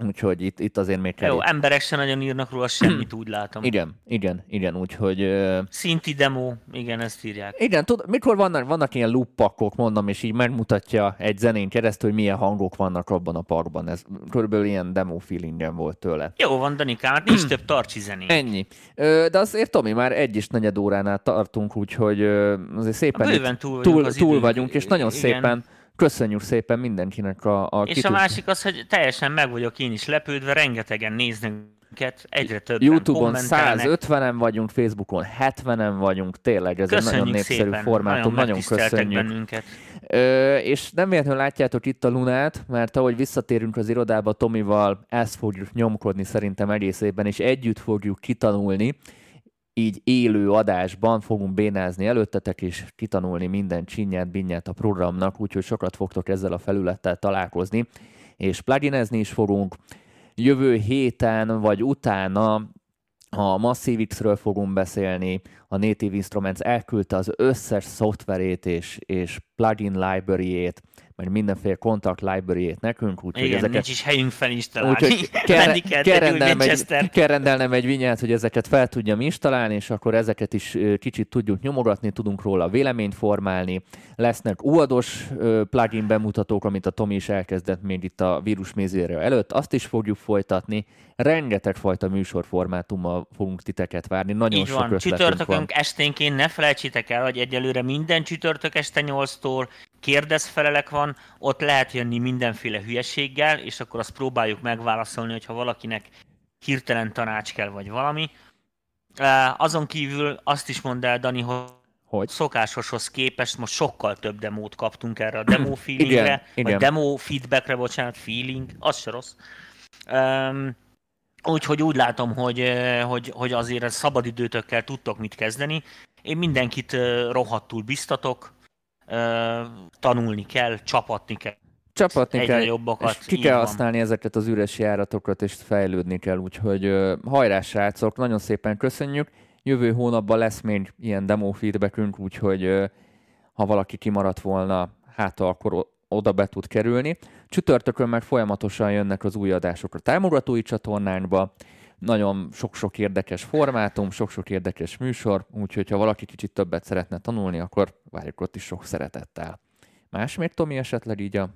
Úgyhogy itt, itt azért még kell. Jó, emberek se nagyon írnak róla semmit, úgy látom. Igen, igen, igen, úgyhogy... Ö, Szinti demo, igen, ezt írják. igen, tud, mikor vannak, vannak ilyen loop mondom, és így megmutatja egy zenén keresztül, hogy milyen hangok vannak abban a parkban. Ez körülbelül ilyen demo feelingem volt tőle. Jó van, Danikám, hát nincs több tartsi zené. Ennyi. Ö, de azért, Tomi, már egy is negyed óránál tartunk, úgyhogy ö, azért szépen túl vagyunk túl, túl vagyunk, és nagyon Igen. szépen köszönjük szépen mindenkinek a, a És a másik az, hogy teljesen meg vagyok én is lepődve, rengetegen néznek minket, egyre többen Youtube-on kommentelnek. 150-en vagyunk, Facebookon 70-en vagyunk, tényleg ez egy nagyon Köszönjük népszerű szépen, formátum, nagyon megtiszteltek köszönjük. bennünket. Ö, és nem véletlenül látjátok itt a Lunát, mert ahogy visszatérünk az irodába Tomival, ezt fogjuk nyomkodni szerintem egész évben, és együtt fogjuk kitanulni, így élő adásban fogunk bénázni előttetek, és kitanulni minden csinyát, binyát a programnak, úgyhogy sokat fogtok ezzel a felülettel találkozni, és pluginezni is fogunk. Jövő héten vagy utána a Massive X-ről fogunk beszélni, a Native Instruments elküldte az összes szoftverét és, és plugin library-ét, meg mindenféle contact library-ét nekünk, úgyhogy Igen, ezeket nincs is helyünk felinstalálni. Úgyhogy kell, rendelnem egy, Manchester. kell rendelnem egy vinyát, hogy ezeket fel tudjam installálni, és akkor ezeket is kicsit tudjuk nyomogatni, tudunk róla véleményt formálni. Lesznek UAD-os plugin bemutatók, amit a Tomi is elkezdett még itt a vírusmézőre előtt, azt is fogjuk folytatni. Rengeteg fajta műsorformátummal fogunk titeket várni, nagyon Így sok van, ötletünk csütörtökön van. esténként ne felejtsétek el, hogy egyelőre minden csütörtök este 8-tól kérdezfelelek van, ott lehet jönni mindenféle hülyeséggel, és akkor azt próbáljuk megválaszolni, hogyha valakinek hirtelen tanács kell, vagy valami. Azon kívül azt is mondd el, Dani, hogy Hogy? szokásoshoz képest most sokkal több demót kaptunk erre a demo feelingre, Igen, vagy igen. demo feedbackre, bocsánat, feeling, az se rossz. Um, Úgyhogy úgy látom, hogy, hogy, hogy azért szabadidőtökkel tudtok mit kezdeni. Én mindenkit rohadtul biztatok, tanulni kell, csapatni kell. Csapatni Egyre kell, jobbakat, és ki kell van. használni ezeket az üres járatokat, és fejlődni kell, úgyhogy hajrá srácok, nagyon szépen köszönjük. Jövő hónapban lesz még ilyen demo feedbackünk, úgyhogy ha valaki kimaradt volna, hát akkor oda be tud kerülni. Csütörtökön meg folyamatosan jönnek az új adások a támogatói csatornánkba, nagyon sok-sok érdekes formátum, sok-sok érdekes műsor, úgyhogy ha valaki kicsit többet szeretne tanulni, akkor várjuk ott is sok szeretettel. Más még, Tomi, esetleg így a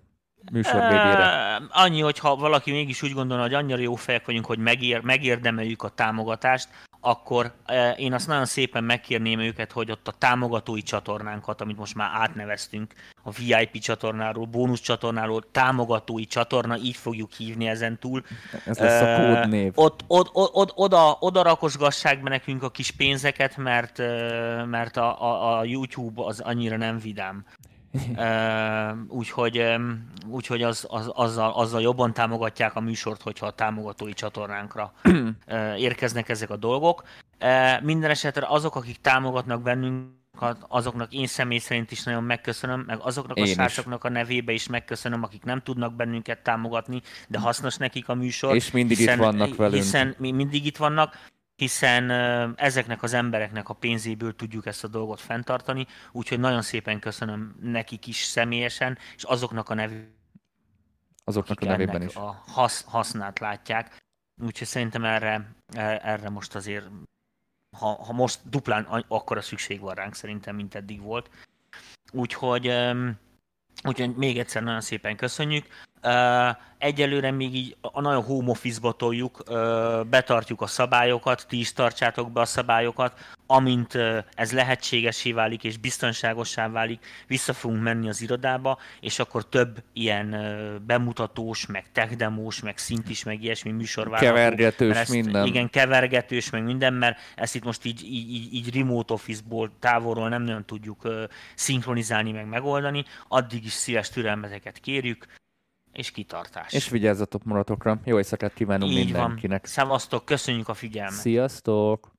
műsor végére? Eh, Annyi, hogy ha valaki mégis úgy gondolna, hogy annyira jó fejek vagyunk, hogy megér, megérdemeljük a támogatást, akkor eh, én azt nagyon szépen megkérném őket, hogy ott a támogatói csatornánkat, amit most már átneveztünk, a VIP csatornáról, bónusz csatornáról, támogatói csatorna, így fogjuk hívni ezen túl. Ez lesz a Eh, kódnév. Ott, ott, ott, ott, oda, oda rakosgassák be nekünk a kis pénzeket, mert, eh, mert a, a, a YouTube az annyira nem vidám. Úgyhogy, úgyhogy az, az, azzal, azzal jobban támogatják a műsort, hogyha a támogatói csatornánkra eh, érkeznek ezek a dolgok. Eh, Minden esetre azok, akik támogatnak bennünket, azoknak én személy szerint is nagyon megköszönöm, meg azoknak Én a srácoknak a nevébe is megköszönöm, akik nem tudnak bennünket támogatni, de hasznos nekik a műsor. És mindig itt vannak velünk. Hiszen mi mindig itt vannak, hiszen ezeknek az embereknek a pénzéből tudjuk ezt a dolgot fenntartani, úgyhogy nagyon szépen köszönöm nekik is személyesen, és azoknak a nevű, Azoknak a nevében is. a hasz, hasznát látják. úgyhogy szerintem erre, e- erre most azért, ha, ha most duplán a- akkora szükség van ránk szerintem, mint eddig volt. Úgyhogy, úgyhogy még egyszer nagyon szépen köszönjük. Egyelőre még így a nagyon home office-ba toljuk, betartjuk a szabályokat, ti is tartsátok be a szabályokat, amint ez lehetségesé válik és biztonságosá válik, vissza fogunk menni az irodába, és akkor több ilyen bemutatós, meg techdemós, meg szintis, meg ilyesmi műsor. Kevergetős ezt- minden. Igen, kevergetős, meg minden, mert ezt itt most így, így, így, remote office-ból, távolról nem nagyon tudjuk szinkronizálni, meg megoldani. Addig is szíves türelmeteket kérjük, és kitartás. És vigyázzatok maratokra. Jó éjszakát kívánunk Így mindenkinek. van. Szevasztok, köszönjük a figyelmet. Sziasztok!